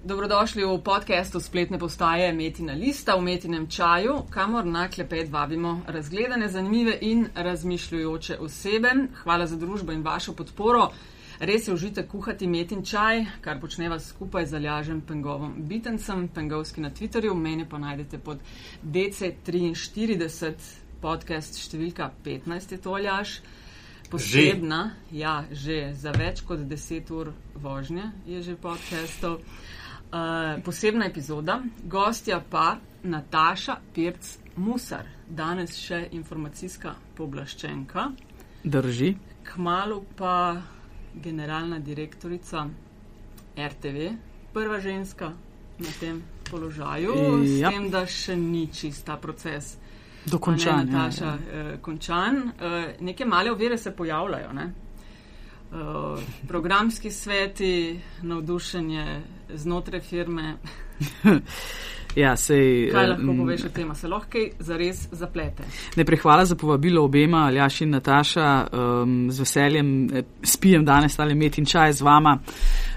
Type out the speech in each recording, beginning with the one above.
Dobrodošli v podkastu spletne postaje Metina Lista v Metinem čaju, kamor na klepet vabimo razgledane, zanimive in razmišljujoče osebe. Hvala za družbo in vašo podporo. Res je užite kuhati Metin čaj, kar počneva skupaj z Aljažem Pengovom Bitencem, Pengovski na Twitterju, mene pa najdete pod DC43, podcast številka 15 je to Aljaž. Posebna, že. ja, že za več kot 10 ur vožnje je že podcastov. Eh, posebna epizoda, gostja pa Nataša Pirc Musar, danes še informacijska pooblaščenka. Drži. Kmalo pa generalna direktorica RTV, prva ženska na tem položaju, Ja. s tem, da še ni čista proces. Dokončan. Ne, Nataša, eh, končan. Eh, neke male ovire se pojavljajo. Ne? Eh, programski sveti, navdušenje znotraj firme. Ja, sej, Kaj eh, lahko m, poveš o tem? Se lahko kaj zares zaplete? Najprej hvala za povabilo obema, Aljaš in Nataša. Um, z veseljem eh, spijem danes ali met in čaj z vama. Uh,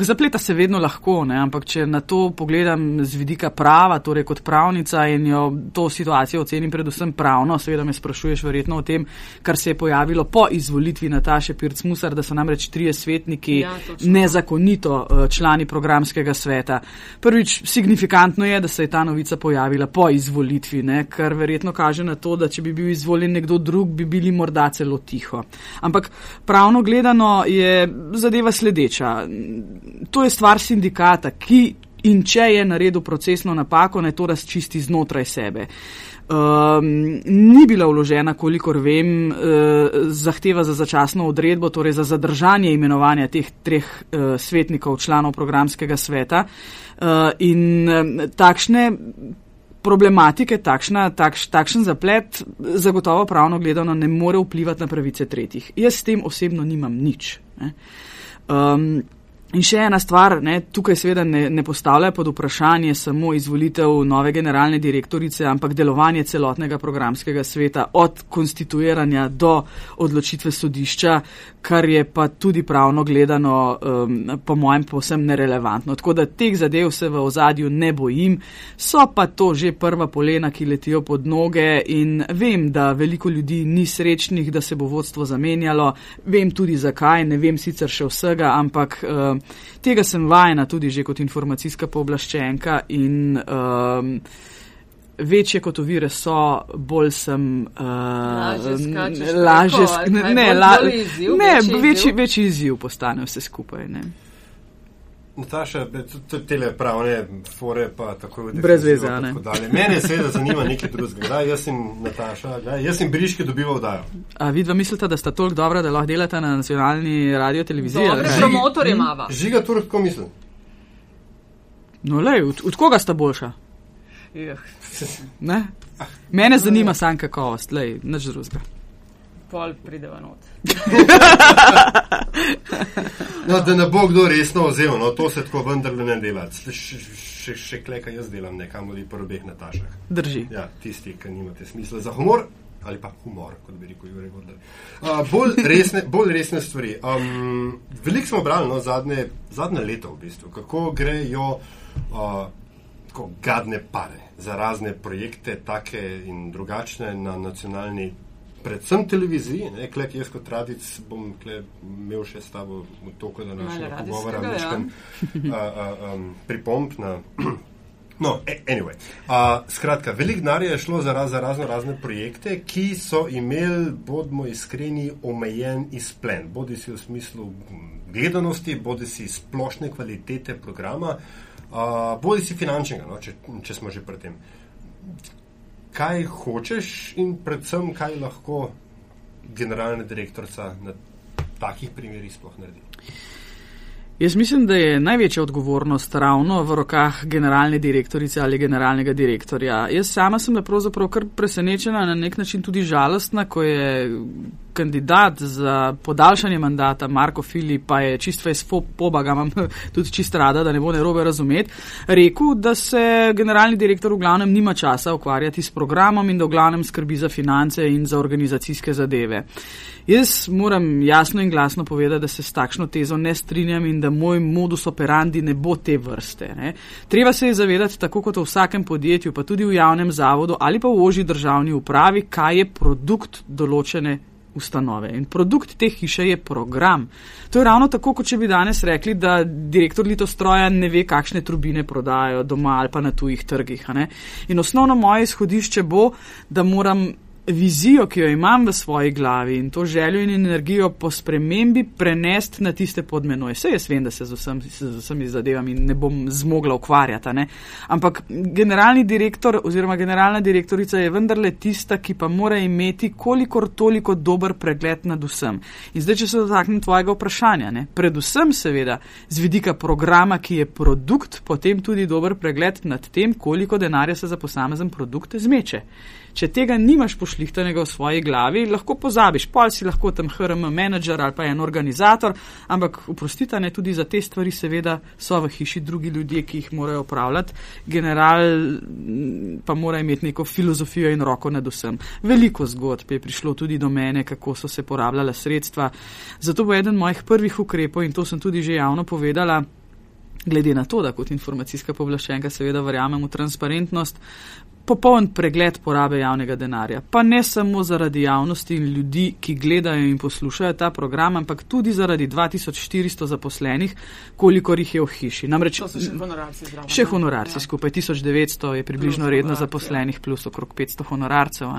zapleta se vedno lahko, ne? ampak če na to pogledam z vidika prava, torej kot pravnica in jo to situacijo ocenim predvsem pravno, seveda me sprašuješ verjetno o tem, kar se je pojavilo po izvolitvi Nataše Pirc-Musar, da so namreč trije svetniki Ja, točno. nezakonito uh, člani programskega sveta. Prvič, signifikantno je, da se je ta novica pojavila po izvolitvi, ne, kar verjetno kaže na to, da če bi bil izvoljen nekdo drug, bi bili morda celo tiho. Ampak pravno gledano je zadeva sledeča. To je stvar sindikata, ki in če je naredil procesno napako, naj to razčisti znotraj sebe. Um, ni bila vložena, kolikor vem, uh, zahteva za začasno odredbo, torej za zadržanje imenovanja teh treh uh, svetnikov, članov programskega sveta. Uh, in um, takšne problematike, takšna, takš, takšen zaplet zagotovo pravno gledano ne more vplivati na pravice tretjih. Jaz s tem osebno nimam nič. Ne. Um, In še ena stvar, ne, tukaj seveda ne, ne postavlja pod vprašanje samo izvolitev nove generalne direktorice, ampak delovanje celotnega programskega sveta od konstituiranja do odločitve sodišča, kar je pa tudi pravno gledano, um, po mojem, povsem nerelevantno. Tako da teh zadev se v ozadju ne bojim, so pa to že prva polena, ki letijo pod noge in vem, da veliko ljudi ni srečnih, da se bo vodstvo zamenjalo, vem tudi zakaj, ne vem sicer še vsega, ampak. Uh, Tega sem vajena tudi že kot informacijska pooblaščenka in um, večje kot ovire so, bolj sem. Uh, Lažje skačeš lažje sk- ne, Bolj- la, bolj izziv, ne, večji večji, izziv? večji izziv postane vse skupaj. Ne. Nataša, tudi te pravne fore, pa tako je. Brez veze, a ne? Mene seveda zanima nekaj drugega. Gledaj, Jaz sem Nataša, gledaj, jaz sem briški dobival dajo. A vidva mislite, da sta toliko dobra, da lahko delata na nacionalni radio televiziji? Dobre kaj? promotorje imava. Žiga Turk, ko mislim. No, lej, od, od koga sta boljša? Ne? Mene zanima sam kakovost, lej, nič drugega. pol prideva not. No, da ne bo kdo resno vzel, no, to se tako vendarle ne dela. Še, še, še, kleka jaz delam nekam ali po robeh Natašah. Drži. Ja, tisti, ki nimate smisla za humor. Ali pa humor, kot bi rekel Jurek Gordon. Uh, bolj, resne, bolj resne stvari. Um, Veliko smo brali no, zadnje, zadnje leto, v bistvu, kako grejo uh, tako gadne pare za razne projekte, take in drugačne na nacionalni, predvsem televiziji. Ne, klek jaz kot tradic bom kle, imel še s tabo v toku današnjega pogovora ja. uh, um, pripomp na. No, a- anyway. Uh, skratka, veliko denarja je šlo za, raz, za razno razne projekte, ki so imeli, bodimo iskreni, omejen izplen. Bodi si v smislu gledanosti, bodi si splošne kvalitete programa, uh, bodi si finančnega, no, če, če smo že pri tem. Kaj hočeš in predvsem, kaj lahko generalna direktorica na takih primerih sploh naredi? Jaz mislim, da je največja odgovornost ravno v rokah generalne direktorice ali generalnega direktorja. Jaz sama sem pravzaprav kar presenečena, na nek način tudi žalostna, ko je kandidat za podaljšanje mandata, Marko Fili, pa je čisto iz poba, ga imam tudi čisto rada, da ne bo nerobe razumeti, rekel, da se generalni direktor v glavnem nima časa ukvarjati s programom in da v glavnem skrbi za finance in za organizacijske zadeve. Jaz moram jasno in glasno povedati, da se s takšno tezo ne strinjam in da moj modus operandi ne bo te vrste. Ne. Treba se je zavedati, tako kot v vsakem podjetju, pa tudi v javnem zavodu ali pa v oži državni upravi, kaj je produkt določene ustanove. In produkt te hiše je program. To je ravno tako, kot če bi danes rekli, da direktor Litostroja ne ve, kakšne trubine prodajajo doma ali pa na tujih trgih. In osnovno moje izhodišče bo, da moram vizijo, ki jo imam v svoji glavi in to željo in energijo po spremembi prenesti na tiste pod menoj. Vse jaz vem, da se z, vsem, se z vsemi zadevami ne bom zmogla ukvarjati, ne? ampak generalni direktor oziroma generalna direktorica je vendarle tista, ki pa mora imeti kolikor toliko dober pregled nad vsem. In zdaj, če se dotaknem tvojega vprašanja, ne? predvsem seveda z vidika programa, ki je produkt, potem tudi dober pregled nad tem, koliko denarja se za posamezen produkt zmeče. Če tega nimaš pošlihtenega v svoji glavi, lahko pozabiš, pol si lahko tam HRM menedžer ali pa en organizator, ampak uprostite, ne tudi za te stvari seveda so v hiši drugi ljudje, ki jih morajo upravljati. General pa mora imeti neko filozofijo in roko nad vsem. Veliko zgodb je prišlo tudi do mene, kako so se porabljala sredstva. Zato bo eden mojih prvih ukrepov, in to sem tudi že javno povedala, glede na to, da kot informacijska povlaščenka seveda verjamem v transparentnost, popoln pregled porabe javnega denarja. Pa ne samo zaradi javnosti in ljudi, ki gledajo in poslušajo ta program, ampak tudi zaradi 2400 zaposlenih, koliko jih je v hiši. Namreč, to so še honorarci zraven. Še honorarci, ja. skupaj 1900 je približno plus redno zaposlenih, ja. plus okrog 500 honorarcev.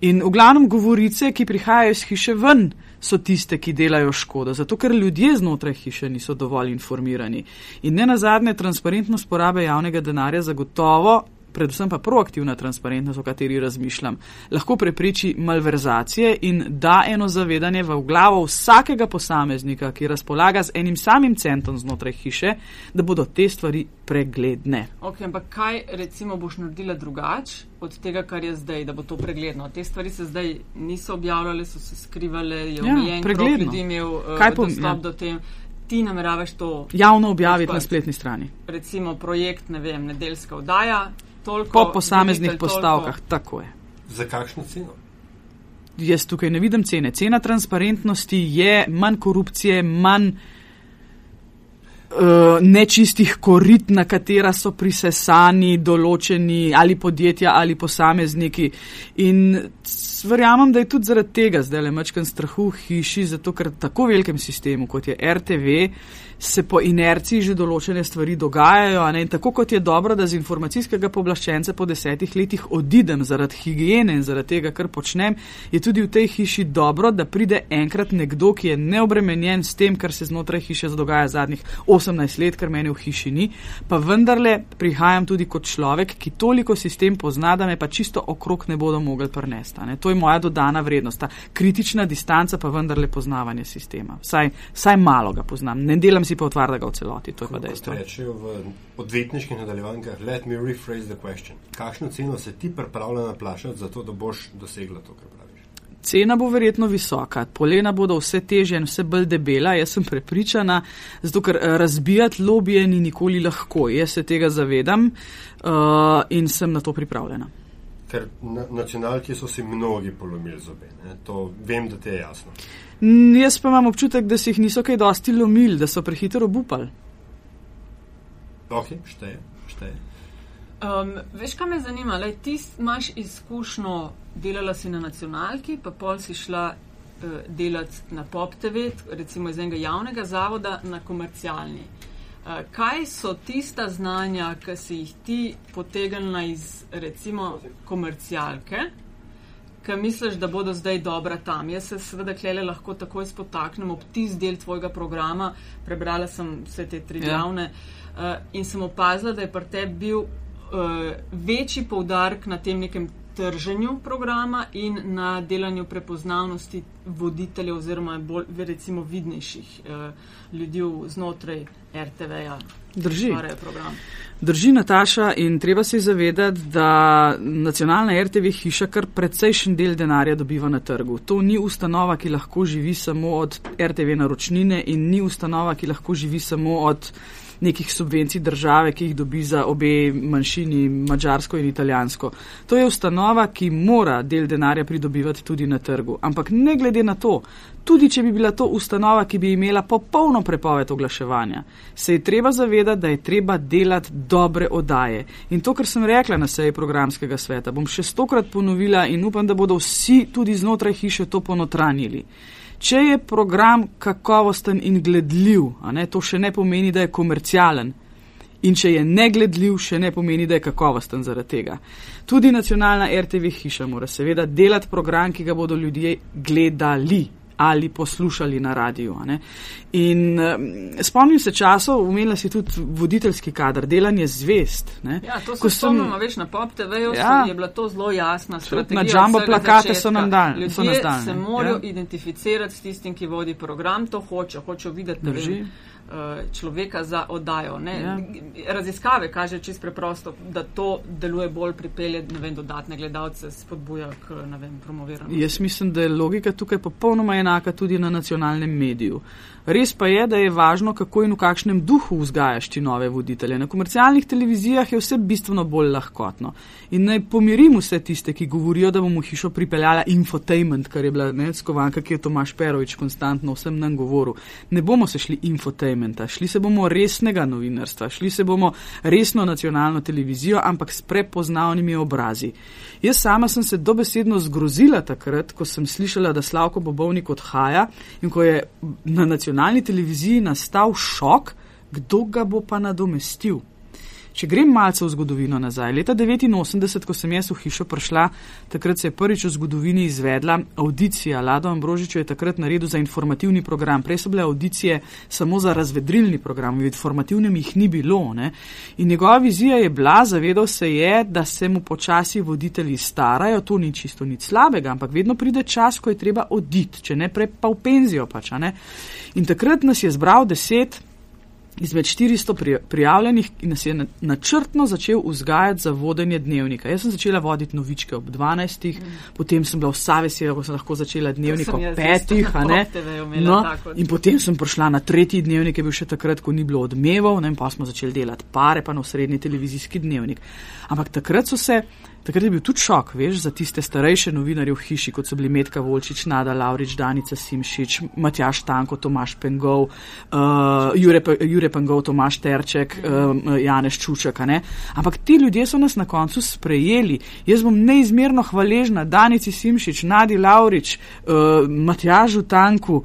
In v glavnem govorice, ki prihajajo iz hiše ven, so tiste, ki delajo škodo, zato ker ljudje znotraj hiše niso dovolj informirani. In ne nazadnje, transparentnost porabe javnega denarja zagotovo predvsem pa proaktivna transparentnost, o kateri razmišljam, lahko prepreči malverzacije in da eno zavedanje v glavo vsakega posameznika, ki razpolaga z enim samim centom znotraj hiše, da bodo te stvari pregledne. Ok, ampak kaj recimo boš naredila drugače od tega, kar je zdaj, da bo to pregledno? Te stvari se zdaj niso objavljale, so se skrivale, je ja, omejen krog ljudi imel uh, dostop ja. do tem. Ti nameravaš to javno objaviti na spletni strani. Recimo projekt, ne vem, nedeljska oddaja, toliko, po posameznih postavkah. Tako je. Za kakšno ceno? Jaz tukaj ne vidim cene. Cena transparentnosti je manj korupcije, manj uh, nečistih korit, na katera so prisesani določeni ali podjetja ali posamezniki. In verjamem, da je tudi zaradi tega zdaj le mačkan strahu v hiši, zato ker tako velikem sistemu kot je RTV se po inerciji že določene stvari dogajajo. In tako kot je dobro, da z informacijskega poblaščenca po desetih letih odidem zaradi higiene in zaradi tega, kar počnem, je tudi v tej hiši dobro, da pride enkrat nekdo, ki je neobremenjen s tem, kar se znotraj hiše dogaja zadnjih 18 let, kar meni v hiši ni. Pa vendarle prihajam tudi kot človek, ki toliko sistem pozna, da me pa čisto okrog ne bodo mogli prnesti. To je moja dodana vrednost. Ta kritična distanca pa vendarle poznavanje sistema. Vsaj, vsaj malo ga poznam. Ne delam si pa otvar, da ga v celoti. To je pa dejstvo. Rečejo v odvetniških nadaljevankah, let me rephrase the question. Kakšno ceno se ti pripravljena plačati za to, da boš dosegla to, kar praviš? Cena bo verjetno visoka, polena bodo vse teže in vse bolj debela, jaz sem prepričana, zato ker eh, razbijati lobije ni nikoli lahko. Jaz se tega zavedam uh, in sem na to pripravljena. Ker na, nacionalki so si mnogi polomili zobe, ne? to vem, da ti je jasno. Mm, jaz pa imam občutek, da si jih niso kaj dosti lomili, da so prehitro obupali. Ok, šteje, šteje. Um, veš, kaj me zanima? Lej, ti imaš izkušnjo, delala si na nacionalki, pa pol si šla uh, delati na Pop TV, recimo iz enega javnega zavoda na komercialni. Uh, kaj so tista znanja, ki si jih ti potegnila iz recimo komercialke? ki misliš, da bodo zdaj dobra tam. Jaz se seveda klele lahko takoj spotaknem ob tisti del tvojega programa, prebrala sem vse te tri ja. glavne uh, in sem opazila, da je pri tebi bil uh, večji poudarek na tem nekem trženju programa in na delanju prepoznavnosti voditeljev oziroma bolj recimo vidnejših uh, ljudi znotraj RTV-ja. Drži. Drži, Nataša, in treba se zavedati, da nacionalna RTV hiša kar precejšen del denarja dobiva na trgu. To ni ustanova, ki lahko živi samo od RTV naročnine in ni ustanova, ki lahko živi samo od nekih subvencij države, ki jih dobi za obe manjšini, mačarsko in italijansko. To je ustanova, ki mora del denarja pridobivati tudi na trgu. Ampak ne glede na to, tudi če bi bila to ustanova, ki bi imela popolno prepoved oglaševanja, se je treba zavedati, da je treba delati dobre odaje. In to, kar sem rekla na seji programskega sveta, bom še stokrat ponovila in upam, da bodo vsi tudi znotraj hiše to ponotranjili. Če je program kakovosten in gledljiv, ne, to še ne pomeni, da je komercialen. In če je negledljiv, še ne pomeni, da je kakovosten zaradi tega. Tudi nacionalna RTV hiša mora seveda delati program, ki ga bodo ljudje gledali ali poslušali na radiju. In um, spomnim se časov, umela si tudi voditeljski kader, delanje zvest. Ne? Ja, to se spomnimo, veš, na pop TV-ju ja, je bila to zelo jasna strategija. Na jumbo plakate so nam dali. Ljudje nas dali, se morajo ja. identificirati s tistim, ki vodi program, to hoče, hoče videti. Drži. Eh, človeka za oddajo. Ja. Raziskave kaže čist preprosto, da to deluje bolj pripelje vem, dodatne gledalce, spodbuja k vem, promoviranju. Jaz mislim, da je logika tukaj popolnoma enaka tudi na nacionalnem mediju. Res pa je, da je važno, kako in v kakšnem duhu vzgajaš ti nove voditelje. Na komercialnih televizijah je vse bistveno bolj lahkotno. In naj pomirim vse tiste, ki govorijo, da bomo hišo pripeljala infotainment, kar je bila ne, skovanka, ki je Tomaš Perovič konstantno vsem nam govoril. Ne bomo se šli infotainmenta, šli se bomo resnega novinarstva, šli se bomo resno nacionalno televizijo, ampak s prepoznavnimi obrazi. Jaz sama sem se dobesedno zgrozila takrat, ko sem slišala, da Slavko Bobovnik odhaja in ko je na nacionalni televiziji nastal šok, kdo ga bo pa nadomestil. Če grem malce v zgodovino nazaj, leta 1989, ko sem jaz v hišo prišla, takrat se je prvič v zgodovini izvedla audicija. Lado Ambrožič je takrat naredil za informativni program. Prej so bile audicije samo za razvedrilni program, v informativnem jih ni bilo. Ne? In njegova vizija je bila, zavedal se je, da se mu počasi voditelji starajo, to ni čisto nič slabega, ampak vedno pride čas, ko je treba oditi, če ne prej pa v penzijo pač. In takrat nas je zbral deset izmed 400 prijavljenih nas je načrtno začel vzgajati za vodenje dnevnika. Jaz sem začela voditi novičke ob 12, mm. potem sem bila vsa vesela, ko sem lahko začela dnevnik ob 5. No, in potem sem prišla na tretji dnevnik, ki je bil še takrat, ko ni bilo odmevov, ne, in pa smo začeli delati pare, pa na srednji televizijski dnevnik. Ampak takrat so se Takrat je bil tudi šok, veš, za tiste starejše novinarje v hiši, kot so bili Metka Volčič, Nada Laurič, Danica Simšič, Matjaš Tanko, Tomaš Pengov, uh, Jure, Jure Pengov, Tomaš Terček, uh, Janeš Čuček. Ampak ti ljudje so nas na koncu sprejeli. Jaz bom neizmerno hvaležna Danici Simšič, Nadi Laurič, uh, Matjažu Tanku,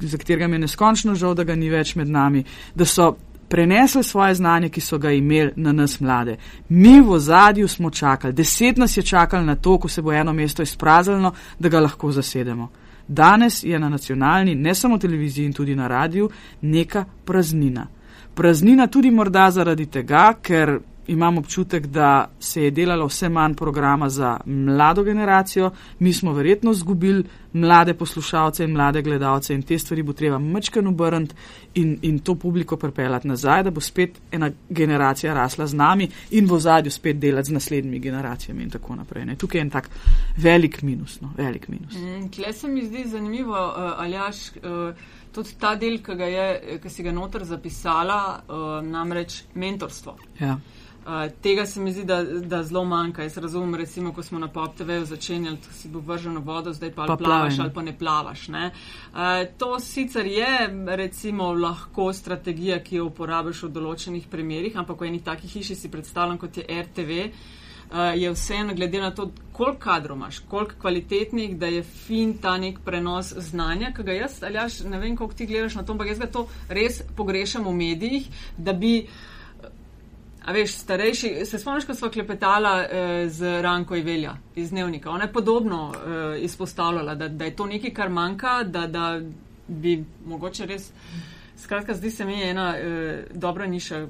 za katerega mi je neskončno žal, da ga ni več med nami, da so prenesli svoje znanje, ki so ga imeli na nas mlade. Mi v zadju smo čakali, deset nas je čakali na to, ko se bo eno mesto izpraznilo, da ga lahko zasedemo. Danes je na nacionalni, ne samo televiziji in tudi na radiju, neka praznina. Praznina tudi morda zaradi tega, ker imam občutek, da se je delalo vse manj programa za mlado generacijo, mi smo verjetno zgubili mlade poslušalce in mlade gledalce in te stvari bo treba mečken obrniti in, in to publiko pripeljati nazaj, da bo spet ena generacija rasla z nami in v zadju spet delati z naslednjimi generacijami in tako naprej. Ne. Tukaj je en tak velik minus. No, velik minus. Mm, Kle se mi zdi zanimivo, uh, Aljaš, uh, tudi ta del, ki, si ga noter zapisala, uh, namreč mentorstvo. Ja. Uh, tega se mi zdi, da, da zelo manjka. Jaz razumem, recimo, ko smo na PopTV-ju začenjali, da si bo vrženo vodo, zdaj pa, pa plavaš ali pa ne plavaš. Ne? Uh, to sicer je, recimo, lahko strategija, ki jo uporabiš v določenih primerjih, ampak v enih takih hiši si predstavljam, kot je RTV, uh, je vseeno, glede na to, koliko kadrov imaš, koliko kvalitetnih, da je fin ta nek prenos znanja, ki ga jaz, ali jaš, ne vem, koliko ti gledaš na to, ampak jaz ga to res pogrešam v medijih, da bi. A veš, starejši, se spomniš, ko smo klepetala eh, z Ranko Ivelja iz Dnevnika. Ona je podobno eh, izpostavljala, da, da je to nekaj, kar manjka, da, da bi mogoče res. Skratka, zdi se mi ena eh, dobra niša,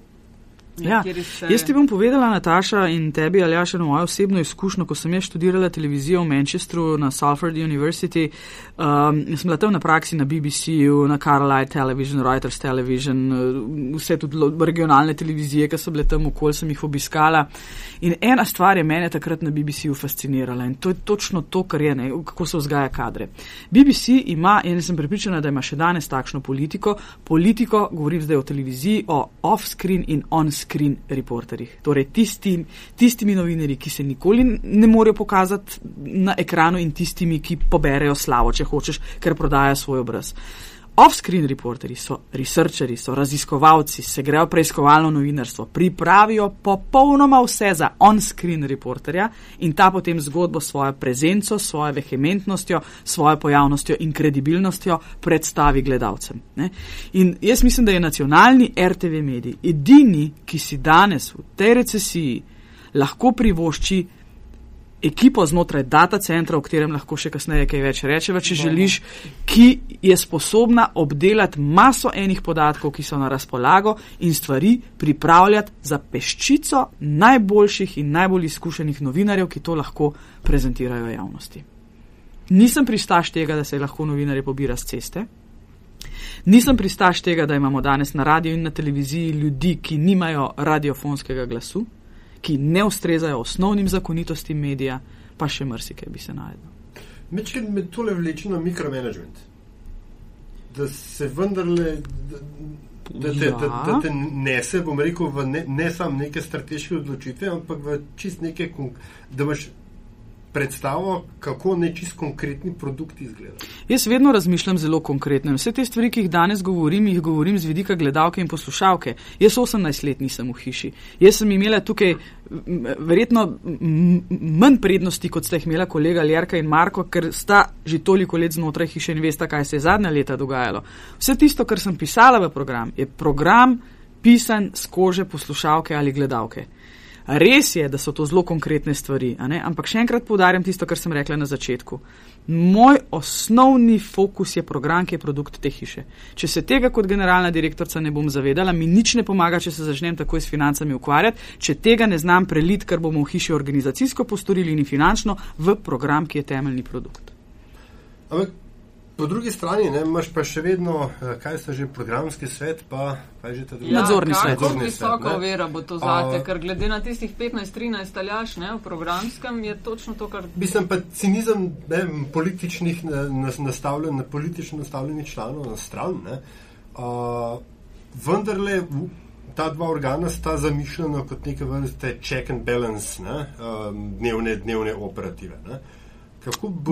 Ja, se... Jaz ti bom povedala, Nataša, in tebi ali ja še na mojo osebno izkušnjo, ko sem jaz študirala televizijo v Manchesteru na Salford University. Um, sem bila tam na praksi na BBC-ju, na Carlisle Television, Reuters Television, uh, vse tudi regionalne televizije, ki so bile tam okolj, sem jih obiskala. In ena stvar je mene takrat na BBC-ju fascinirala in to je točno to, kar je, ne, kako se vzgaja kadre. BBC ima, in sem pripričana, da ima še danes takšno politiko, politiko, govorim zdaj o televiziji, o off-screen in on-screen screen reporterjih. Torej, tistim, tistimi novinarji, ki se nikoli ne morejo pokazati na ekranu in tistimi, ki poberejo slavo, če hočeš, ker prodajajo svoj obraz. Off-screen reporterji so researcheri, so raziskovalci, se grejo preiskovalno novinarstvo, pripravijo popolnoma vse za on-screen reporterja in ta potem zgodbo s svojo prezenco, svojo vehementnostjo, svojo pojavnostjo in kredibilnostjo predstavi gledalcem. Ne? In jaz mislim, da je nacionalni RTV medij edini, ki si danes v tej recesiji lahko privošči ekipo znotraj data centra, o katerem lahko še kasneje kaj več rečeva, če želiš, ki je sposobna obdelati maso enih podatkov, ki so na razpolago in stvari pripravljati za peščico najboljših in najbolj izkušenih novinarjev, ki to lahko prezentirajo javnosti. Nisem pristaš tega, da se lahko novinarje pobira z ceste. Nisem pristaš tega, da imamo danes na radiju in na televiziji ljudi, ki nimajo radiofonskega glasu ki ne ustrezajo osnovnim zakonitostim medija, pa še marsikaj bi se najdel. Mečkaj me tole vleče na mikromanagement. Da se vendarle, da, da, te, ja. da, da te nese, bom rekel, ne, ne samo neke strateške odločitve, ampak v čist neke, da imaš predstavo, kako nečist konkretni produkt izgleda. Jaz vedno razmišljam zelo konkretno. Vse te stvari, ki jih danes govorim, jih govorim z vidika gledalke in poslušalke. Jaz 18 let nisem v hiši. Jaz sem imela tukaj verjetno manj prednosti, kot ste jih imela kolega Ljerka in Marko, ker sta že toliko let znotraj hiše in veste, kaj se je zadnja leta dogajalo. Vse tisto, kar sem pisala v program, je program pisan z kože poslušalke ali gledalke. Res je, da so to zelo konkretne stvari, ampak še enkrat poudarjam tisto, kar sem rekla na začetku. Moj osnovni fokus je program, ki je produkt te hiše. Če se tega kot generalna direktorica ne bom zavedala, mi nič ne pomaga, če se začnem takoj s financami ukvarjati, če tega ne znam prelit, kar bomo v hiši organizacijsko postorili in finančno v program, ki je temeljni produkt. Ampak Po drugi strani ne, imaš pa še vedno, eh, kaj so že programski svet, pa kaj že ta drugi ja, nadzorni svet. Kako visoko vera bo to zate, ker glede na tistih 15-13 taljaš ne, v programskem je točno to, kar. Mislim pa cinizem ne, političnih nastavljen, na politično nastavljenih članov na stran. Ne, uh, vendarle ta dva organa sta zamišljena kot neke vrste check and balance, ne, um, dnevne, dnevne operative. Ne.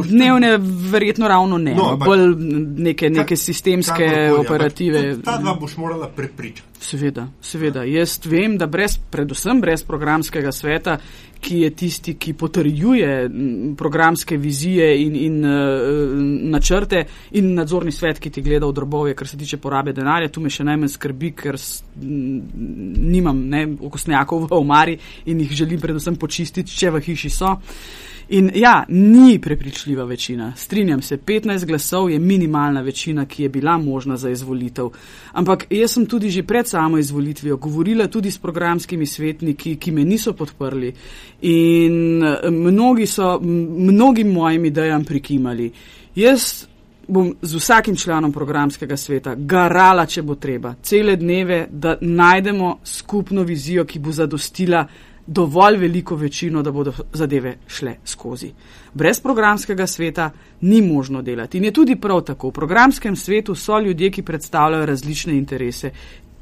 Dnevne, verjetno ravno ne, no, bolj neke, neke sistemske kakor, operative. Ta dva boš morala prepričati. Seveda, seveda. Jaz vem, da brez, predvsem brez programskega sveta, ki je tisti, ki potrjuje programske vizije in, in uh, načrte, in nadzorni svet, ki ti gleda v drobove, kar se tiče porabe denarja, tu me še najmanj skrbi, ker s, nimam okosnjakov v omari in jih želim predvsem počistiti, če v hiši so. Uh, In ja, ni prepričljiva večina. Strinjam se, 15 glasov je minimalna večina, ki je bila možna za izvolitev. Ampak jaz sem tudi že pred samo izvolitvijo govorila tudi s programskimi svetniki, ki me niso podprli. In eh, mnogi so mnogim mojim idejam prikimali. Jaz bom z vsakim članom programskega sveta garala, če bo treba, cele dneve, da najdemo skupno vizijo, ki bo zadostila dovolj veliko večino, da bodo zadeve šle skozi. Brez programskega sveta ni možno delati. In je tudi prav tako. V programskem svetu so ljudje, ki predstavljajo različne interese,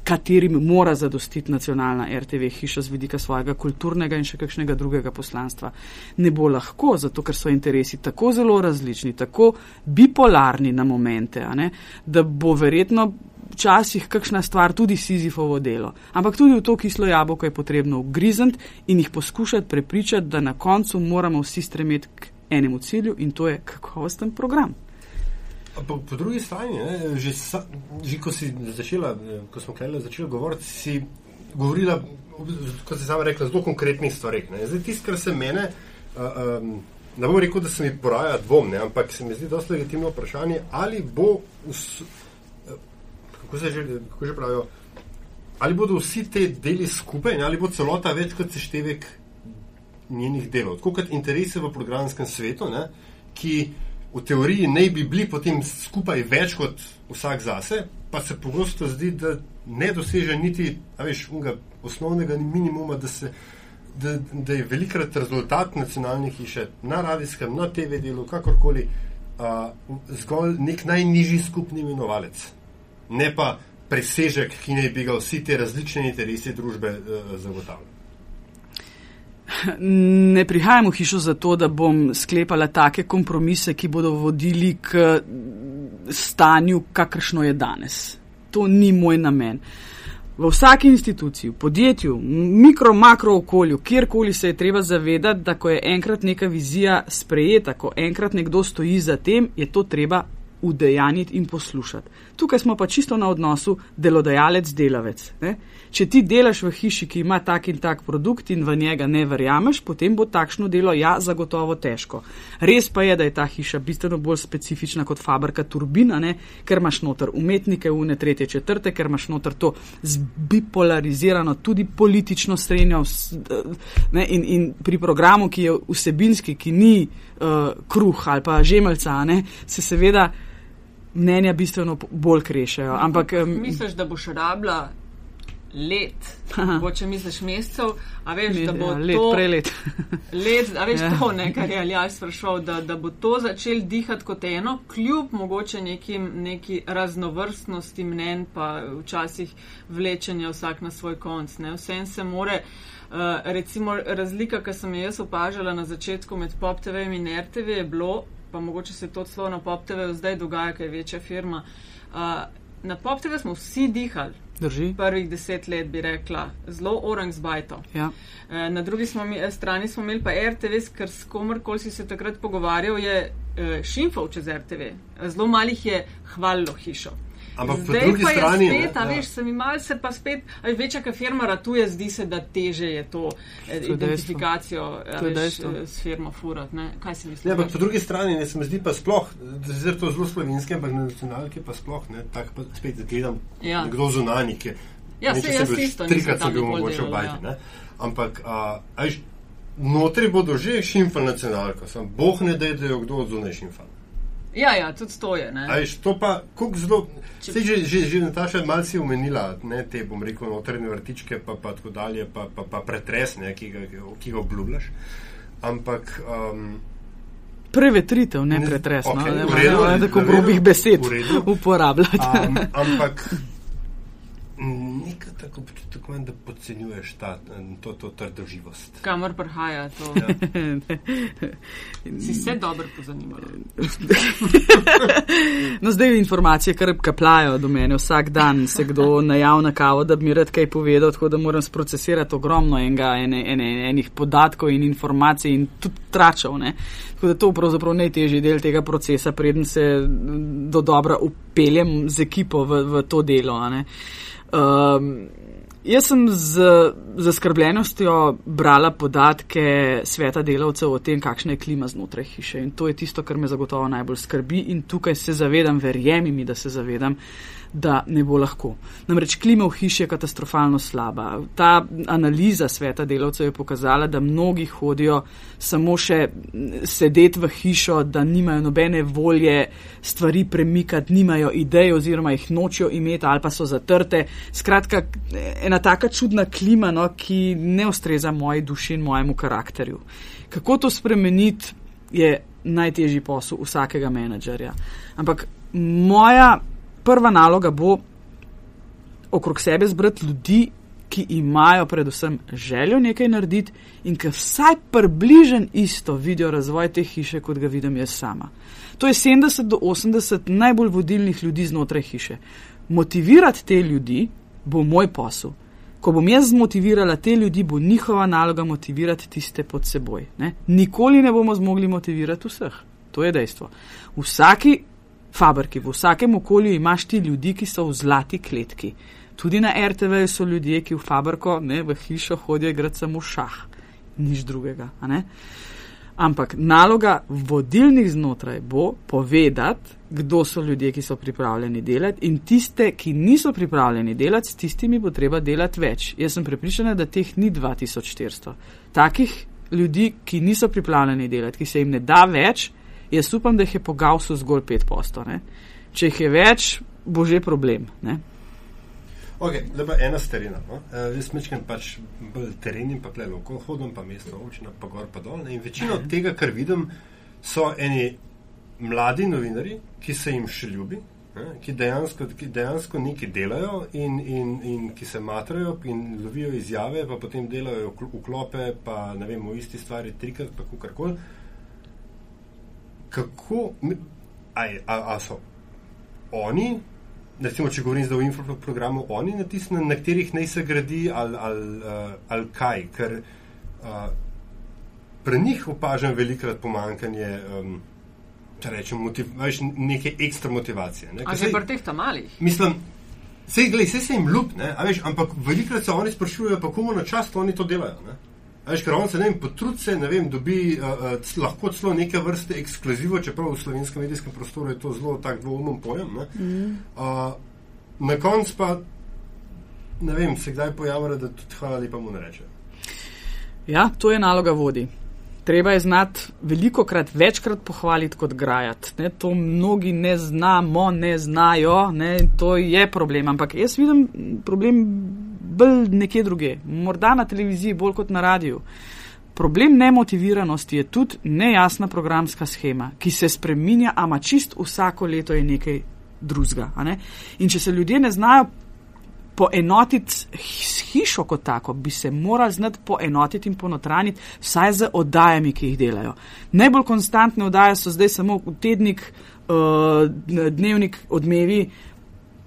katerim mora zadostiti nacionalna RTV hiša z vidika svojega kulturnega in še kakšnega drugega poslanstva. Ne bo lahko, zato ker so interesi tako zelo različni, tako bipolarni na momente, da bo verjetno včasih kakšna stvar tudi sizifovo delo. Ampak tudi v to kislo jabolko je potrebno ugrizniti in jih poskušati prepričati, da na koncu moramo vsi stremeti k enemu cilju in to je kakovosten program. Po, po drugi strani, ne, že, sa, že ko, začela, ko smo začeli govoriti, si govorila, kot si sama rekla, zelo konkretnih stvarih. Zdaj, tisto, kar se mene, uh, um, ne bom rekel, da se mi poraja dvom, ne, ampak se mi zdi dosti legitimno vprašanje, ali bo. Us, kako se že, kako že pravijo, ali bodo vsi te deli skupaj, ne, ali bo celota več kot seštevek njenih delov. Kot interese v programskem svetu, ne, ki v teoriji ne bi bili potem skupaj več kot vsak zase, pa se pogosto zdi, da ne doseže niti veš, osnovnega minimuma, da, se, da, da je velikrat rezultat nacionalnih hiše na radijskem, na TV delu, kakorkoli, a, zgolj nek najnižji skupni imenovalec. Ne pa presežek, ki naj bi ga vsi te različne interese družbe uh, zagotavljali. Ne prihajam v hišo zato, da bom sklepala take kompromise, ki bodo vodili k stanju, kakršno je danes. To ni moj namen. V vsaki instituciji, v podjetju, mikro, makro okolju, kjerkoli se je treba zavedati, da ko je enkrat neka vizija sprejeta, ko enkrat nekdo stoji za tem, je to treba udejaniti in poslušati. Tukaj smo pa čisto na odnosu delodajalec-delavec. Če ti delaš v hiši, ki ima tak in tak produkt in v njega ne verjameš, potem bo takšno delo ja zagotovo težko. Res pa je, da je ta hiša bistveno bolj specifična kot fabrika turbina, ne? ker imaš noter umetnike, une tretje, četrte, ker imaš noter to zbipolarizirano tudi politično srednjo ne? in, in pri programu, ki je vsebinski, ki ni uh, kruh ali pa žemeljca, ne? se seveda mnenja bistveno bolj krešajo. Ampak, um, Misliš, da boš rabila let, če misliš mesecev, a veš, Med, da bo ja, let, to prelet. let, a veš Ja. to, ne, kar je Aljaš sprašal, da, da bo to začel dihati kot eno, kljub mogoče nekim, neki raznovrstnosti mnen, pa včasih vlečenja vsak na svoj konc. Ne. Vsem se more. Uh, recimo razlika, ki sem jo jaz opažala na začetku med Pop TV in RTV je bilo, pa mogoče se to celo na Pop TV zdaj dogaja, ker je večja firma. Uh, na Pop TV smo vsi dihali, Drži. prvih deset let, bi rekla, zelo orang zbajto. Ja. Eh, Na drugi smo, mi- eh, strani smo imeli pa RTV, ker s komorkoli si se takrat pogovarjal, je eh, šimfal čez RTV. Zelo malih je hvalilo hišo. Ampak po Zdaj drugi pa je strani, spet, ne, a ja. veš, se mi malce pa spet, veš, večja, ka firma ratuje, zdi se, da teže je to eh, dejstvo. identifikacijo a To je veš, eh, s firmo furat. Ne? Kaj si misliš? Ja, ampak po drugi strani ne, se mi zdi pa sploh, zdaj to zelo slovenski, ampak na nacionalki pa sploh ne, tako pa spet gledam Ja. nekdo zunanji, ki Ja, ne, če jaz isto trikrat sem bil mogoče v bajti, ja. ne. Ampak, a, a veš, notri bodo že šimfali nacionalko, sem boh ne da, da jo kdo od zunaj šimfal. Ja, ja, tudi to je. Ne? To pa, zelo, sej že, že, že Nataša malce omenila, ne, te, bom rekel, notranje vrtičke, pa, pa tako dalje, pa, pa, pa pretres, ne, ki ga, ki ga obljubljaš. Ampak, um, Prevetritev, ne Ne- pretres. No, okej, ne, v redu, ne, v tako redu, grobih besed v redu. uporabljati. Um, ampak nekaj tako občutek imam, da podcenjuješ ta, to, to trdoživost. Kamor prihaja to? Ja. Si se dobro pozanimala. No, zdaj informacije kar kapljajo do mene. Vsak dan se kdo najav na kavo, da bi mi rad kaj povedal, tako da moram sprocesirati ogromno enega, ene, ene, enih podatkov in informacij in tudi tračev. Ne. Tako da to je pravzaprav najtežji del tega procesa, preden se do dobra upeljem z ekipo v, v to delo. Um, Jaz sem z zaskrbljenostjo brala podatke sveta delavcev o tem, kakšna je klima znotraj hiše in to je tisto, kar me zagotovo najbolj skrbi in tukaj se zavedam, verjemi mi, da se zavedam, da ne bo lahko. Namreč klima v hiši je katastrofalno slaba. Ta analiza sveta delavcev je pokazala, da mnogi hodijo samo še sedeti v hišo, da nimajo nobene volje stvari premikati, nimajo idej oziroma jih nočijo imeti ali pa so zatrte. Skratka, ena taka čudna klima, no, ki ne ustreza moji duši in mojemu karakterju. Kako to spremeniti, je najtežji posel vsakega menedžerja. Ampak moja prva naloga bo okrog sebe zbrati ljudi, ki imajo predvsem željo nekaj narediti in ki vsaj približen isto vidijo razvoj te hiše, kot ga vidim jaz sama. To je 70 do 80 najbolj vodilnih ljudi znotraj hiše. Motivirati te ljudi bo moj posel. Ko bom jaz zmotivirala te ljudi, bo njihova naloga motivirati tiste pod seboj. Ne? Nikoli ne bomo zmogli motivirati vseh. To je dejstvo. Vsaki fabriki, v vsakem okolju imaš ti ljudi, ki so v zlati kletki. Tudi na RTV so ljudje, ki v fabriko, ne, v hišo hodijo igrati samo šah, nič drugega. Ampak naloga vodilnih znotraj bo povedati, kdo so ljudje, ki so pripravljeni delati in tiste, ki niso pripravljeni delati, s tistimi bo treba delati več. Jaz sem prepričana, da teh ni 2400. Takih ljudi, ki niso pripravljeni delati, ki se jim ne da več, jaz upam, da jih je po Gausu zgolj 5%. Ne? Če jih je več, bo že problem. Ne? Ok, lepa ena starina. No? Uh, jaz mečkam pač bolj teren in pa plelo, ko hodim pa mesto, občina pa gor pa dol. Ne? In večino od tega, kar vidim, so eni mladi novinari, ki se jim še ljubi, ne? ki dejansko, ki dejansko nekaj delajo in, in, in ki se matrajo in lovijo izjave, pa potem delajo vklope, pa ne vem, v isti stvari trikrat, pa kakorkoli. Kako, aj, a, a so oni recimo, če govorim zdaj o infoprogramu, oni na tistih, na katerih naj se gradi ali, ali, uh, ali kaj, ker uh, pri njih opažam velikrat pomankanje. Um, Če rečem, motiv, veš, neke ekstra motivacije. Ne? A že pri teh tam malih? Mislim, vse se jim ljub, ampak velikrat se oni sprašujejo, pa komu na čast oni to delajo. Ne? Veš, ker on se, ne vem, potrud se, ne vem, dobi uh, uh, lahko celo neke vrste ekskluzivo, čeprav v slovenskem medijskem prostoru je to zelo tak dvoumen pojem. Mm. Uh, na koncu pa, ne vem, se kdaj pojavlja, da tudi hvala lepa mu ne reče. Ja, to je naloga vodi. Treba je znati veliko krat, večkrat pohvaliti kot grajati. Ne, to mnogi ne znamo, ne znajo, ne, to je problem. Ampak jaz vidim problem bolj nekje druge, morda na televiziji, bolj kot na radiju. Problem nemotiviranosti je tudi nejasna programska schema, ki se spreminja, ama čist vsako leto je nekaj drugega. Ne? In če se ljudje ne znajo poenotiti s hišo kot tako, bi se morali znati poenotiti in ponotraniti vsaj z oddajami, ki jih delajo. Najbolj konstantne oddaje so zdaj samo tednik, uh, dnevnik, odmevi,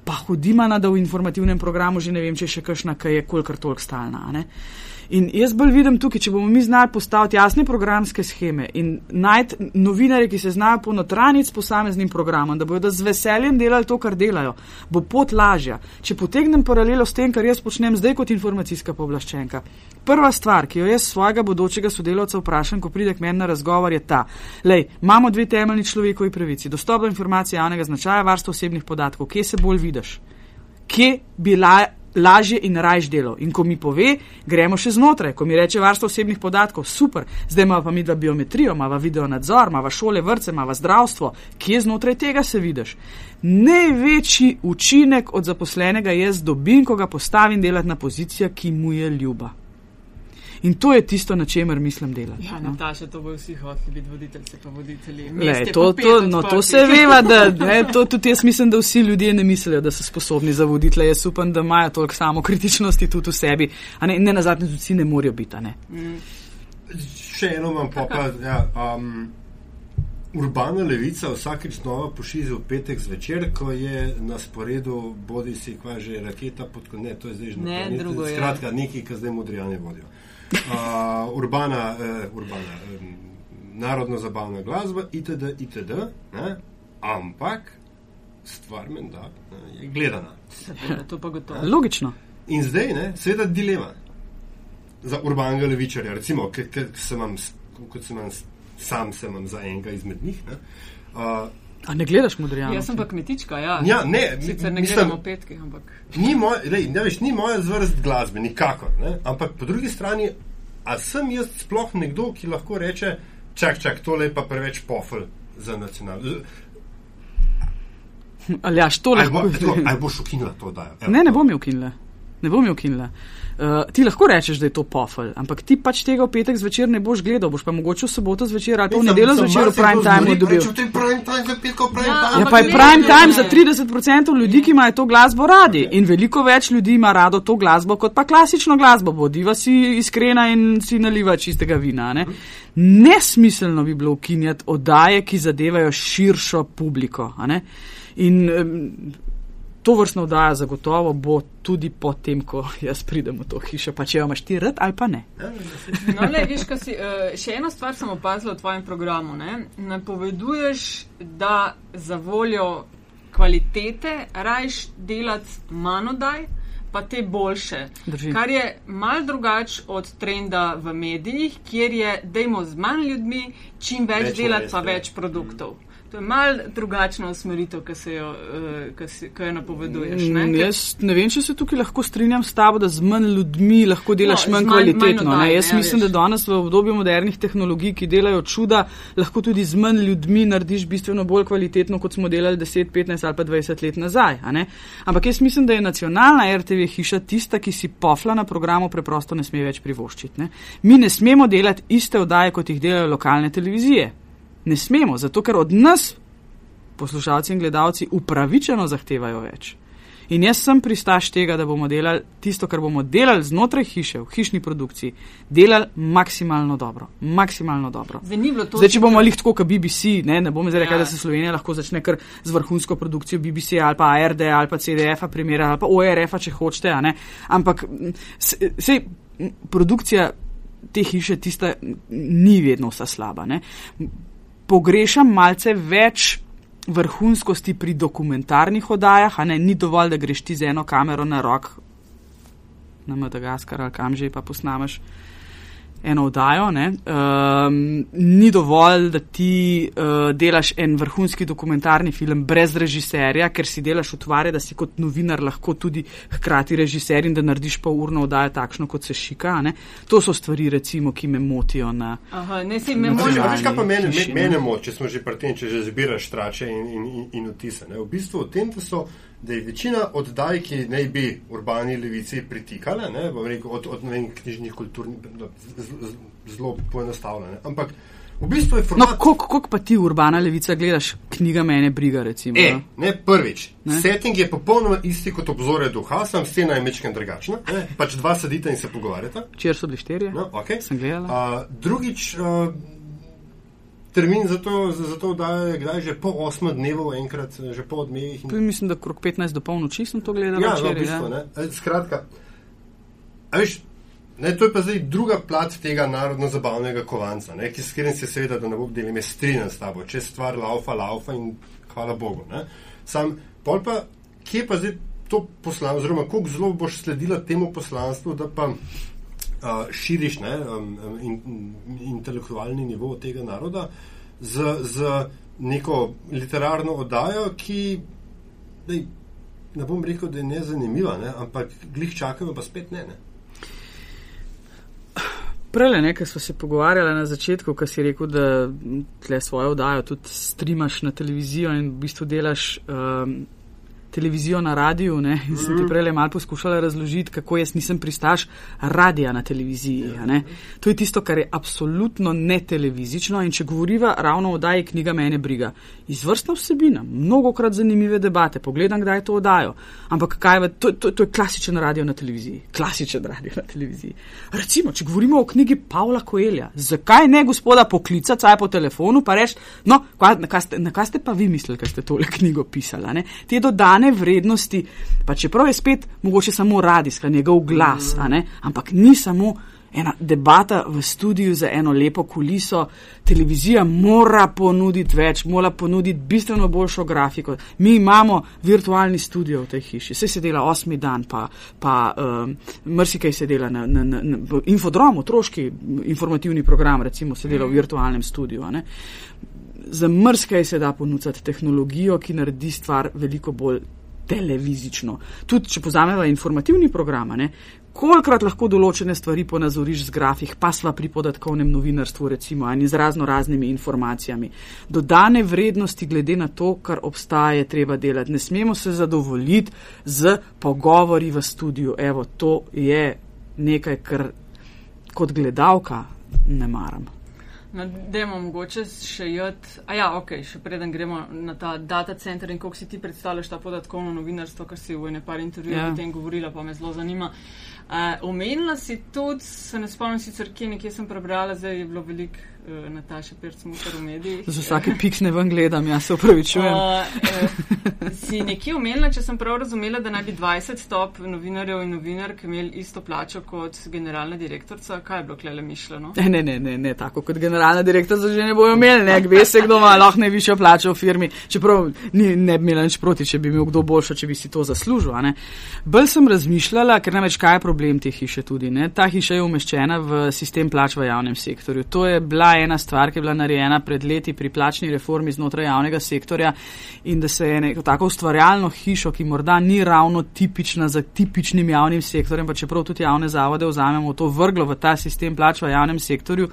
pa hodima na da v informativnem programu, že ne vem, če še kakšna, ki je kolikor toliko stalna. In jaz bolj vidim tukaj, če bomo mi znali postaviti jasne programske scheme in najti novinarje, ki se znajo ponotraniti s posameznim programom, da bodo z veseljem delali to, kar delajo, bo pot lažja. Če potegnem paralelo s tem, kar jaz počnem zdaj kot informacijska povlaščenka. Prva stvar, ki jo jaz svojega bodočega sodelavca vprašam, ko pride k meni na razgovor, je ta: Lej, imamo dve temeljni človekovi pravici, dostop do informacije javnega značaja, varstvo osebnih podatkov, kje se bolj vidiš? Kje bi la, lažje in rajš delo. In ko mi pove, gremo še znotraj, ko mi reče varstvo osebnih podatkov, super, zdaj imamo pa mi da biometrijo, imamo video nadzor, imamo šole, vrce, imamo zdravstvo, kje znotraj tega se vidiš. Največji učinek od zaposlenega jaz dobim, ko ga postavim delati na pozicijo, ki mu je ljuba. In to je tisto, na čemer mislim delati. Ja, no. Nataša, to bo vsi hoteli biti voditeljci, pa voditelji. Le, to, to, no, to se veva, da ne, to tudi jaz mislim, da vsi ljudje ne mislijo, da so sposobni za voditelje. Jaz upam, da imajo toliko samo kritičnosti tudi v sebi. Ne, ne na zadnje, tudi vsi ne morajo biti. Ne. Mm. Še eno vam pa, pa ja, um, urbana levica vsakeč znova pošizi v petek zvečer, ko je na sporedu bodi si kva že raketa pod konec, to je zdaj že ne, drugo. Skratka, neki, ki zdaj modrijane vodijo uh, urbana, uh, urbana um, narodno-zabavna glasba, itd. itd. Ne? Ampak stvar menda je gledana. Logično. In zdaj, ne, seveda, dilema za urbanega levičarja, recimo, kot sem vam, sam sem za enega izmed njih. Ne, uh, A ne gledaš modrijano? Jaz sem pa kmetička, ja. ja ne, Sicer ne mislim, gledamo petke, ampak. Ni, moj, lej, ne, veš, ni moja zvrst glasbe, nikakor. Ne? Ampak po drugi strani, a sem jaz sploh nekdo, ki lahko reče, čak, čak, tole je pa preveč pofel za nacionalno. Ali jaš, to lahko. Ali boš ukinila to, da je? Ne, ne bom jo ukinila. Ne bom jo ukinila. Uh, ti lahko rečeš, da je to pofel, ampak ti pač tega v petek zvečer ne boš gledal, boš pa mogoče v soboto zvečer ali pa v nedeljo zvečer v prime time dobil. Ja, ja, pa je prime time za 30% ljudi, ki imajo to glasbo radi in veliko več ljudi ima rado to glasbo kot pa klasično glasbo. Bodiva si iskrena in si naliva čistega vina. Ne? Nesmiselno bi bilo ukinjati oddaje, ki zadevajo širšo publiko. In um, to vrstno oddaja zagotovo bo tudi potem, ko jaz pridem v to hišo, pa če jo imaš ti rad ali pa ne. No, le, viš, si, uh, še eno stvar sem opazila v tvojem programu. Ne? Napoveduješ, da za voljo kvalitete rajš delati manj oddaj, pa te boljše. Drži. Kar je mal drugač od trenda v medijih, kjer je, dajmo z manj ljudmi, čim več, Več delati, pa več produktov. To je mal drugačna usmeritev, ki se jo, eh, ki se- ki jo napoveduješ. Ne? Mm, Ker- Jaz ne vem, če se tukaj lahko strinjam s tabo, da z manj ljudmi lahko delaš No, manj manj- manj kvalitetno. oddaj, ne. Jaz ne, mislim, da veš. danes v obdobju modernih tehnologij, ki delajo čuda, lahko tudi z manj ljudmi narediš bistveno bolj kvalitetno, kot smo delali 10, 15 ali pa 20 let nazaj. Ampak jaz mislim, da je nacionalna RTV hiša tista, ki si pofla na programu preprosto ne sme več privoščiti. Ne. Mi ne smemo delati iste oddaje, kot jih delajo lokalne televizije. Ne smemo, zato ker od nas poslušalci in gledalci upravičeno zahtevajo več. In jaz sem pristaš tega, da bomo delali tisto, kar bomo delali znotraj hiše, v hišni produkciji, delali maksimalno dobro. Maksimalno dobro. Zdaj to. Zdaj, če bomo lih tako kot BBC, ne, ne bom zdaj rekel, Ja. da se Slovenija lahko začne kar z vrhunsko produkcijo BBC ali pa ARD ali pa CDF-a, primera ali pa ORF-a, če hočete. Ampak sej produkcija te hiše tista ni vedno vsa slaba. Ne. Pogrešam malce več vrhunskosti pri dokumentarnih oddajah, a ne ni dovolj, da greš ti z eno kamero na rok na Madagaskar ali kam že pa posnameš eno oddajo. Um, ni dovolj, da ti uh, delaš en vrhunski dokumentarni film brez režiserja, ker si delaš utvare, da si kot novinar lahko tudi hkrati režiser in da narediš pa urno oddajo takšno, kot se šika. Ne? To so stvari, recimo, ki me motijo na. Aha, ne si me ja. Veš, kaj pa mene, ne. mene moče, če smo že pri tem, če že zbiraš trače in, in, in, in vtise. Ne? V bistvu v tem, da, so, da je večina oddaj, ki naj bi urbani levici pritikale, ne? rekel, od, od vem, knjižnih kulturnih, no, zelo poenostavljene. Ampak v bistvu je No, format. koliko pa ti urbana levica gledaš knjiga mene briga, recimo? E, no? ne, prvič, Ne. setting je popolnoma isti kot obzore duha, sam scena je mečken drugačna. Ne? Pač dva sedita in se pogovarjata. Včeraj so bili štirje, No, okay. sem gledala. Uh, drugič, uh, termin za to, za, to oddajo je kdaj že po osmem dnevu, enkrat že po odmevih. in- Tu mislim, da krok 15 do polnoči sem to gledala. Ja, no, v bistvu, ja. ne. E, Skratka, a veš, ne, to je pa zdaj druga plat tega narodno-zabavnega kovanca, ne, ki s katerim se seveda, da ne bo delime, strinjam s tabo, če stvar laufa, laufa in hvala Bogu. Ne. Sam, pol pa, kje pa zdaj to poslanstvo, oziroma koliko zelo boš sledila temu poslanstvu, da pa uh, širiš ne, um, in, in, intelektualni nivo tega naroda z, z neko literarno oddajo, ki dej, ne bom rekel, da je nezanimiva, ne, ampak glih čakajo, pa spet ne. ne. Prele, nekaj smo se pogovarjali na začetku, ko si rekel, da tle svojo oddajo tudi streamaš na televizijo in v bistvu delaš um, televizijo na radiju. Ne? In sem ti prej malo poskušala razložiti, kako jaz nisem pristaš radija na televiziji. ne. To je tisto, kar je absolutno ne televizično. In če govoriva ravno o oddaji knjiga Mene briga, izvrstna vsebina, mnogokrat zanimive debate, pogledam, kdaj to oddajo. Ampak kaj je, to, to, to je klasičen radio na televiziji. Klasičen radio na televiziji. Recimo, če govorimo o knjigi Pavla Koelja, zakaj ne gospoda poklicati, saj po telefonu, pa reči, no, na kaj ste, na kaj ste pa vi mislili, ker ste tole knjigo pisali. a ne? Te dodane vrednosti, pa čeprav je spet mogoče samo radijska, njegov glas, ne? ampak ni samo ena debata v studiu za eno lepo kuliso. Televizija mora ponuditi več, mora ponuditi bistveno boljšo grafiko. Mi imamo virtualni studio v tej hiši, vse se dela osmi dan, pa, pa um, mrsikaj se dela na, na, na, na infodromu, otroški informativni program, recimo, se dela v virtualnem studiu. ne. Za mrskaj se da ponuditi tehnologijo, ki naredi stvar veliko bolj televizično. Tudi, če pozameva informativni program, ne, kolikrat lahko določene stvari ponazoriš z grafik, pa sva pri podatkovnem novinarstvu, recimo, in z razno raznimi informacijami. Dodane vrednosti glede na to, kar obstaja, je treba delati. Ne smemo se zadovoljiti z pogovori v studiu. Evo, to je nekaj, kar kot gledalka ne maram. No, Dajmo mogoče še jed. A ja, ok, še preden gremo na ta data center in kako si ti predstavljaš ta podatkovno novinarstvo, kar si v ene par intervjujih Ja. o tem govorila, pa me zelo zanima. Uh, omenila si tudi, se ne spomnim sicer, kje nekje sem prebrala, zdaj je bilo veliko uh, Nataša Pircmuter v medijih. Za vsake piksne ven gledam, jaz se upravičujem. Uh, uh, si nekje omenila, če sem prav razumela, da naj bi 20 stop novinarjev in novinark imeli isto plačo kot generalna direktorica. Kaj je bilo klele mišljeno? Ne, ne, ne, ne, tako kot generalna direktorica že ne bojo imeli, ne, ve se, kdo ima lahko najvišjo plačo v firmi, čeprav ni, ne bi imela nič proti, če bi imel kdo boljšo, če bi si to zaslužil. Bolj sem razmišljala, ker namreč kaj je problem te hiše tudi. Ne? Ta hiša je umeščena v sistem plač v javnem sektorju. To je bila ena stvar, ki je bila narejena pred leti pri plačni reformi znotraj javnega sektorja in da se je neko tako ustvarjalno hišo, ki morda ni ravno tipična za tipičnim javnim sektorjem, pa čeprav tudi javne zavode vzamemo to vrglo v ta sistem plač v javnem sektorju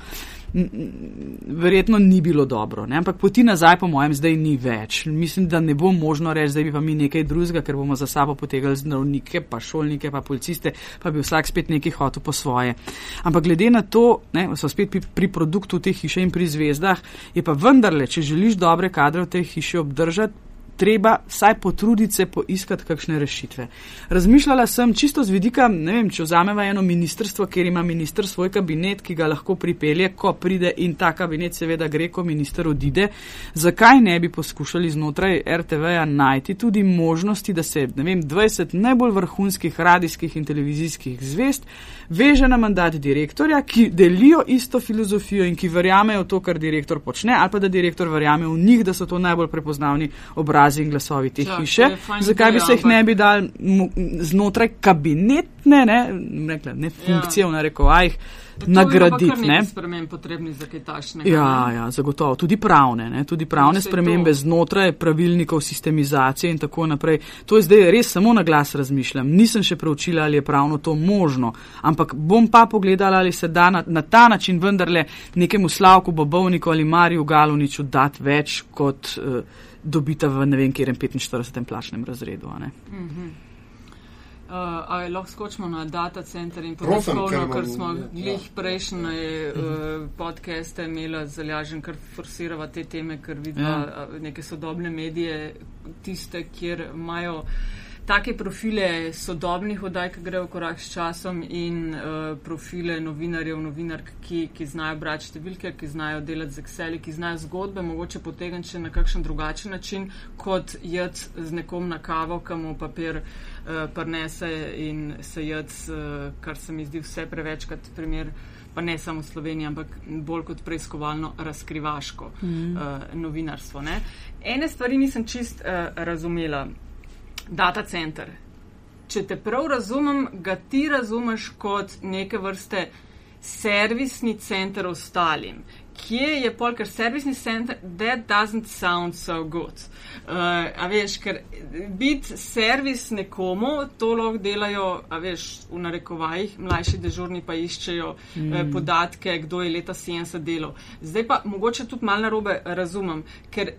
verjetno ni bilo dobro. Ne? Ampak poti nazaj, po mojem, zdaj ni več. Mislim, da ne bo možno reči, zdaj bi pa mi nekaj drugega, ker bomo za sabo potegali zdravnike, pa šolnike, pa policiste, pa bi vsak spet nekaj hotel po svoje. Ampak glede na to, ne, so spet pri, pri produktu te hiše in pri zvezdah, je pa vendarle, če želiš dobre kadre v tej hiši obdržati, treba vsaj potruditi se poiskati kakšne rešitve. Razmišljala sem čisto z vidika, ne vem, če vzameva eno ministrstvo, ker ima minister svoj kabinet, ki ga lahko pripelje, ko pride in ta kabinet seveda gre, ko minister odide, zakaj ne bi poskušali znotraj RTV-ja najti tudi možnosti, da se, ne vem, 20 najbolj vrhunskih radijskih in televizijskih zvest veže na mandat direktorja, ki delijo isto filozofijo in ki verjamejo to, kar direktor počne, ali pa da direktor verjame v njih, da so to najbolj prepoznavni obrazi in glasovi te ja, hiše. Zakaj bi se jih ne bi dal znotraj kabinetne, ne, rekla, ne funkcije ja. v narekovajih nagraditi. Ne spremembe potrebni za kaj tašnega. Ja, ja, zagotovo. Tudi pravne, ne? tudi pravne spremembe to. znotraj pravilnikov sistemizacije in tako naprej. To je zdaj res samo na glas razmišljam. Nisem še preučila, ali je pravno to možno, ampak bom pa pogledala, ali se da na, na ta način vendarle nekemu slavku Bobovniku ali Mariju Galuniču dati več, kot uh, dobita v ne vem, kjerem 45. plačnem razredu. Uh, ali lahko skočimo na data center in podatkovno, ker smo glih ja. prejšnje uh, podcaste imeli zalažen, ker forsirava te teme, ker vidimo ja. neke sodobne medije, tiste, kjer imajo take profile sodobnih oddaj, ki grejo v korak s časom in uh, profile novinarjev, novinark, ki, ki znajo brati številke, ki znajo delati z Excel, ki znajo zgodbe, mogoče potegniti še na kakšen drugačen način, kot jed z nekom na kavo, kamu papir. Eh, prnese in se jed, eh, kar se mi zdi vse prevečkrat primer, pa ne samo v Sloveniji, ampak bolj kot preiskovalno razkrivaško mm. novinarstvo. Ne? Ene stvari nisem čist razumela. Data center. Če te prav razumem, ga ti razumeš kot neke vrste servisni center ostalim kje je pol, ker servisni center, that doesn't sound so good. Uh, a veš, ker biti servis nekomu, to lahko delajo, a veš, v narekovajih, mlajši dežurni pa iščejo eh, mm. uh, podatke, kdo je leta 70 delal. Zdaj pa mogoče tudi mal narobe razumem, ker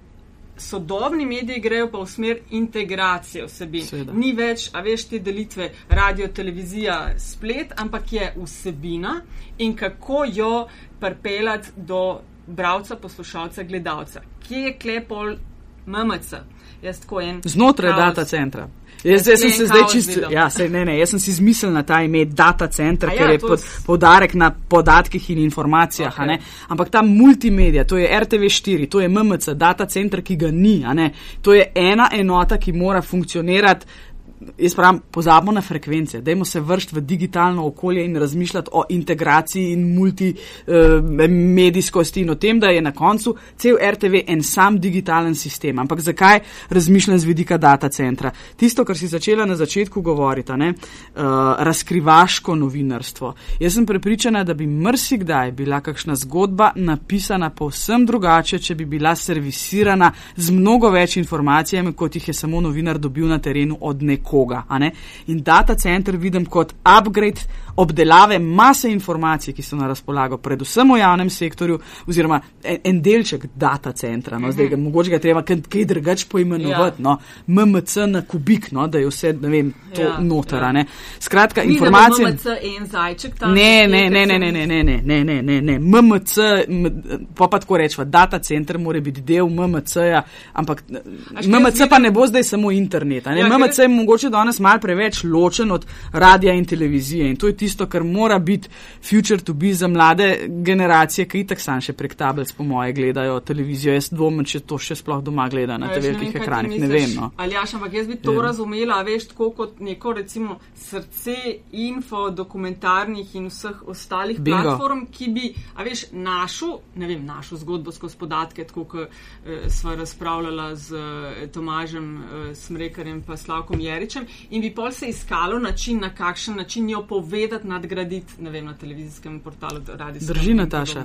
sodobni mediji grejo pa v smer integracije vsebin. Seveda. Ni več, a veš, te delitve radio, televizija, splet, ampak je vsebina in kako jo pripeljati do bravca, poslušalca, gledalca. Kje je klepol MMC? Znotraj data centra. Jaz, jaz sem se zdaj čisto, ja, sej, ne, ne, jaz sem si izmislil na ta ime data center, ja, ker je pod, podarek na podatkih in informacijah, okay. ampak ta multimedia, to je RTV4, to je MMC, data center, ki ga ni, to je ena enota, ki mora funkcionirati jaz pravim, pozabimo na frekvence, dajmo se vršiti v digitalno okolje in razmišljati o integraciji in multimedijskosti uh, in o tem, da je na koncu cel RTV en sam digitalen sistem. Ampak zakaj razmišljam z vidika data centra? Tisto, kar si začela na začetku govoriti, uh, razkrivaško novinarstvo. Jaz sem prepričana, da bi mrsikdaj bila kakšna zgodba napisana povsem drugače, če bi bila servisirana z mnogo več informacijami, kot jih je samo novinar dobil na terenu od nekoga koga. In data center vidim kot upgrade obdelave mase informacij, ki so na razpolago, predvsem v javnem sektorju, oziroma en, en delček data centra. No, zdaj, mogoče ga treba kaj, drugače poimenovati, Ja. no, MMC na kubik, no, da je vse, ne vem, to Ja, notara. ja. Ne. Skratka, Ni, informacije. MMC en zajček tam. Ne, ne, ne, ne, ne, ne, ne, ne, ne, ne, ne, ne. MMC, m- pa pa tako rečemo, data center mora biti del MMC-ja, ampak še MMC pa ne bo zdaj samo internet. Ne? Ja, MMC je mogoče danes mal preveč ločen od radia in televizije in to je tisto, kar mora biti future to be za mlade generacije, ki itak sam še prek tablic po moje gledajo televizijo. Jaz dvomim, če to še sploh doma gleda na A teh velikih ekranih. Ne vem. No. Ali jaš, ampak jaz bi to Ja. razumela, veš, tako kot neko recimo srce info, dokumentarnih in vseh ostalih Bingo. platform, ki bi, a veš, našo, ne vem, našo zgodbo skozi podatke, tako kot eh, sva razpravljala z eh, Tomažem eh, Smrekarjem pa Slavkom Jeričem in bi pol se iskalo način, na kakšen način jo povedati, nadgraditi, ne vem, na televizijskem portalu. Drži, Nataša.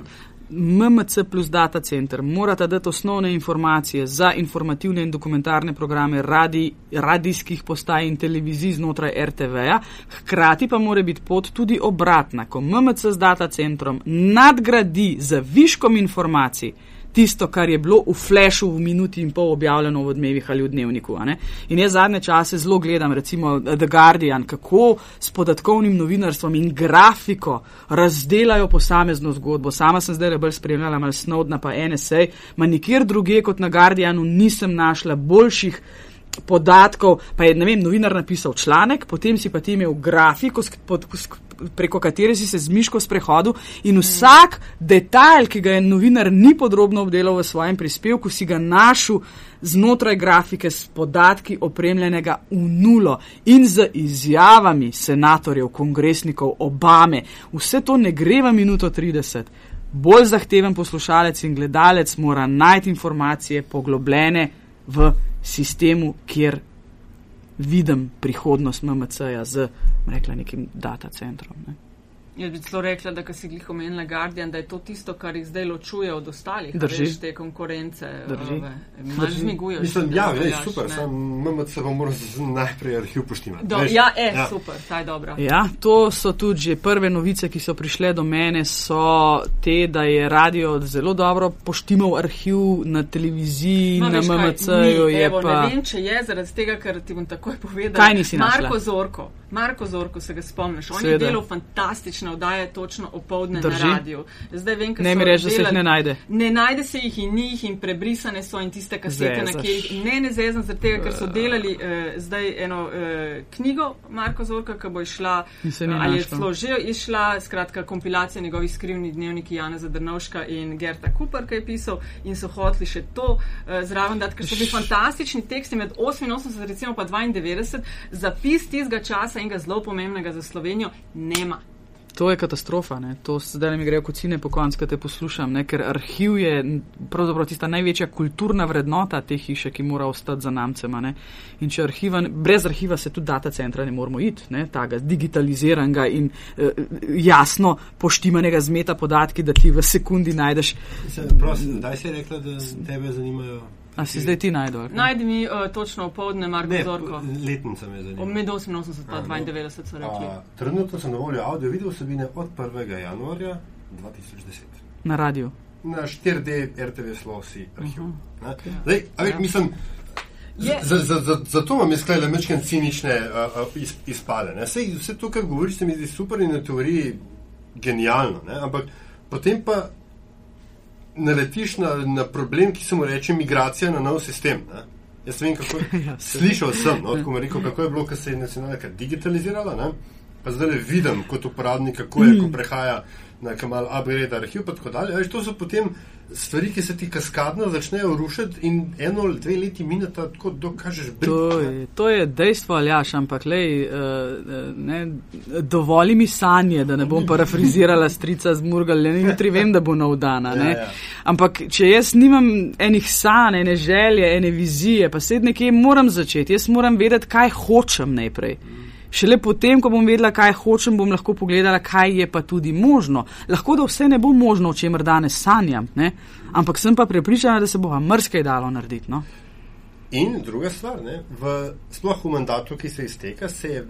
MMC plus Data Center morata dati osnovne informacije za informativne in dokumentarne programe radi, radijskih postaj in televizij znotraj RTV-ja, hkrati pa mora biti pot tudi obratna, ko MMC z Data Centrom nadgradi z viškom informacij tisto, kar je bilo v flashu v minuti in pol objavljeno v odmevih ali v dnevniku. In jaz zadnje čase zelo gledam, recimo The Guardian, kako s podatkovnim novinarstvom in grafiko razdelajo posamezno zgodbo. Sama sem zdaj bolj spremljala mal Snowdna pa NSA, ma nikjer druge kot na Guardianu nisem našla boljših podatkov, pa je, vem, novinar napisal članek, potem si pa ti imel grafiko, pod, preko katere si se z miško sprehodil in vsak detajl, ki ga je novinar ni podrobno obdelal v svojem prispevku, si ga našel znotraj grafike s podatki opremljenega v nulo in z izjavami senatorjev, kongresnikov, Obame. Vse to ne gre v minuto 30. Bolj zahteven poslušalec in gledalec mora najti informacije poglobljene v sistemu, kjer vidim prihodnost MMC-ja z rekla, nekim data centrom. Ne. Jaz bi celo rekla, da, si glih omenila Guardian, da je to tisto, kar jih zdaj ločuje od ostalih, Drži. veš, te konkurence. Drži. Malo zmiguješ. Mislim, da ja, to veš, super, ne. sam MMC pa mora najprej arhiv poštimati. Do, veš. ja, eh, ja. super, ta je dobra. Ja, to so tudi že prve novice, ki so prišle do mene, so te, da je radio zelo dobro poštimal arhiv na televiziji, No, na MMC-ju. evo, pa- Ne vem, če je zaradi tega, ker ti bom takoj povedal. Kaj nisi našla? Marko Zorko. Marko Zorko, se ga spomniš. On Seveda. je delal fantastične oddaje točno opoldne Drži. na radiju. Zdaj vem, ker Ne so mi reči, da se jih ne najde. Ne najde se jih in ni jih in prebrisane so in tiste kasete, na Zezaš. katerih ne, ne zezam, zaradi tega, ker so delali uh, zdaj eno uh, knjigo Marko Zorka, ki bo išla, se ni ali je celo že išla, skratka kompilacija njegovih skrivnih dnevnikov Jana Zadrnovška in Gerta Cooper, ki je pisal in so hoteli še to uh, zraven dati, ker so bili fantastični teksti med 88 recimo pa 92, zapis tistega časa in ga zelo pomembnega za Slovenijo nema. To je katastrofa. Ne? To zdaj mi grejo kocine po koncu, ko te poslušam, ne? ker arhiv je pravzaprav tista največja kulturna vrednota te hiše, ki mora ostati za namcema. Ne? In če arhiva, brez arhiva se tudi data centra ne moramo iti, ne? taga digitaliziranega in eh, jasno poštimanega z meta podatki, da ti v sekundi najdeš. Se- prosim, Daj si rekla, da tebe zanimajo. A si zdaj ti ali kaj? Najdi mi uh, točno opoldne Marko Ne, Zorko. letnica me zanima. Med 88 pa A, no. 92 so rekli. A, trenutno so na voljo audio video vsebine od 1. januarja 2010. Na radiju. Na 4D RTV Slosi arhiv. Mhm. Ne? Zdaj, a veš, Ja. mislim, Je. za- za- za- Zato imam jaz sklele mečken cinične uh, uh, iz, izpade. Ne? Sej, vse to, kar govoriš, se mi zdi super in na teoriji genialno, ne? ampak potem pa naletiš na, na problem, ki se mu reče migracija na nov sistem. Ne? Jaz vem, kako Ja, slišal sem, no, ko rekel, kako je bilo, ko se je nacionalka digitalizirala, ne? pa zdaj le vidim kot uporabnik, kako je, Mm. ko prehaja na kamal upgrade arhiv, pa tako dalje. Veš, to so potem stvari, ki se ti kaskadno začnejo rušiti in eno ali dve leti mineta, tako dokažeš To brit. je, to je dejstvo, Aljaš, ampak lej, uh, ne, dovoli mi sanje, da ne bom parafrizirala strica z Murgalja, jutri vem, da bo nov dan. Ja, ja. Ampak če jaz nimam enih sanj, ene želje, ene vizije, pa sed nekje moram začeti, jaz moram vedeti, kaj hočem najprej. Šele potem, ko bom vedela, kaj hočem, bom lahko pogledala, kaj je pa tudi možno. Lahko da vse ne bo možno, o čemer danes sanjam, ne? ampak sem pa prepričana, da se bo mrskaj dalo narediti. No? In druga stvar, ne, v, sploh v mandatu, ki se izteka, se je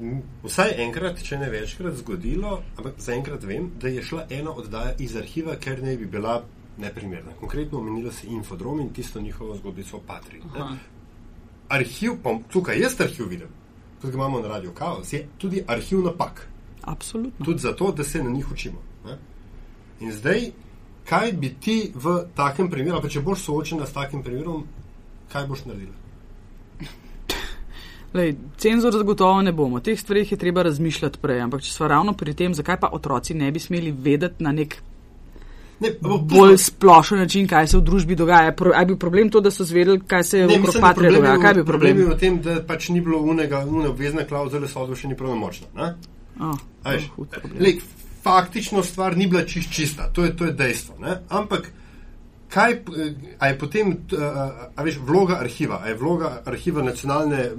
vsaj enkrat, če ne večkrat, zgodilo, ampak zaenkrat vem, da je šla ena oddaja iz arhiva, ker ne bi bila neprimerna. Konkretno omenila se Infodrom in tisto njihovo zgodbico o. Aha. Arhiv, pa tukaj jaz arhiv vidim, tudi ga imamo na Radio Chaos, je tudi arhiv napak. Absolutno. Tudi zato, da se na njih učimo. Ne? In zdaj, kaj bi ti v takem primeru, ali pa če boš soočena s takim primerom, kaj boš naredila? Lej, cenzor zagotovo ne bomo. O teh stvarih je treba razmišljati prej. Ampak če smo ravno pri tem, zakaj pa otroci ne bi smeli vedeti na nek Ne, bo- bolj splošen način, kaj se v družbi dogaja. Pro, je bil problem to, da so zvedeli, kaj se je Ne, okrog patrije dogaja? Kaj je bil problem? Problem je v tem, da pač ni bilo unega, une obvezne klauzule, sodba še ni pravnomočna. Oh, A lej, faktično stvar ni bila čist čista, to je, to je dejstvo. Ne? Ampak kaj a je potem, a, a veš, vloga arhiva, a je vloga arhiva nacionalne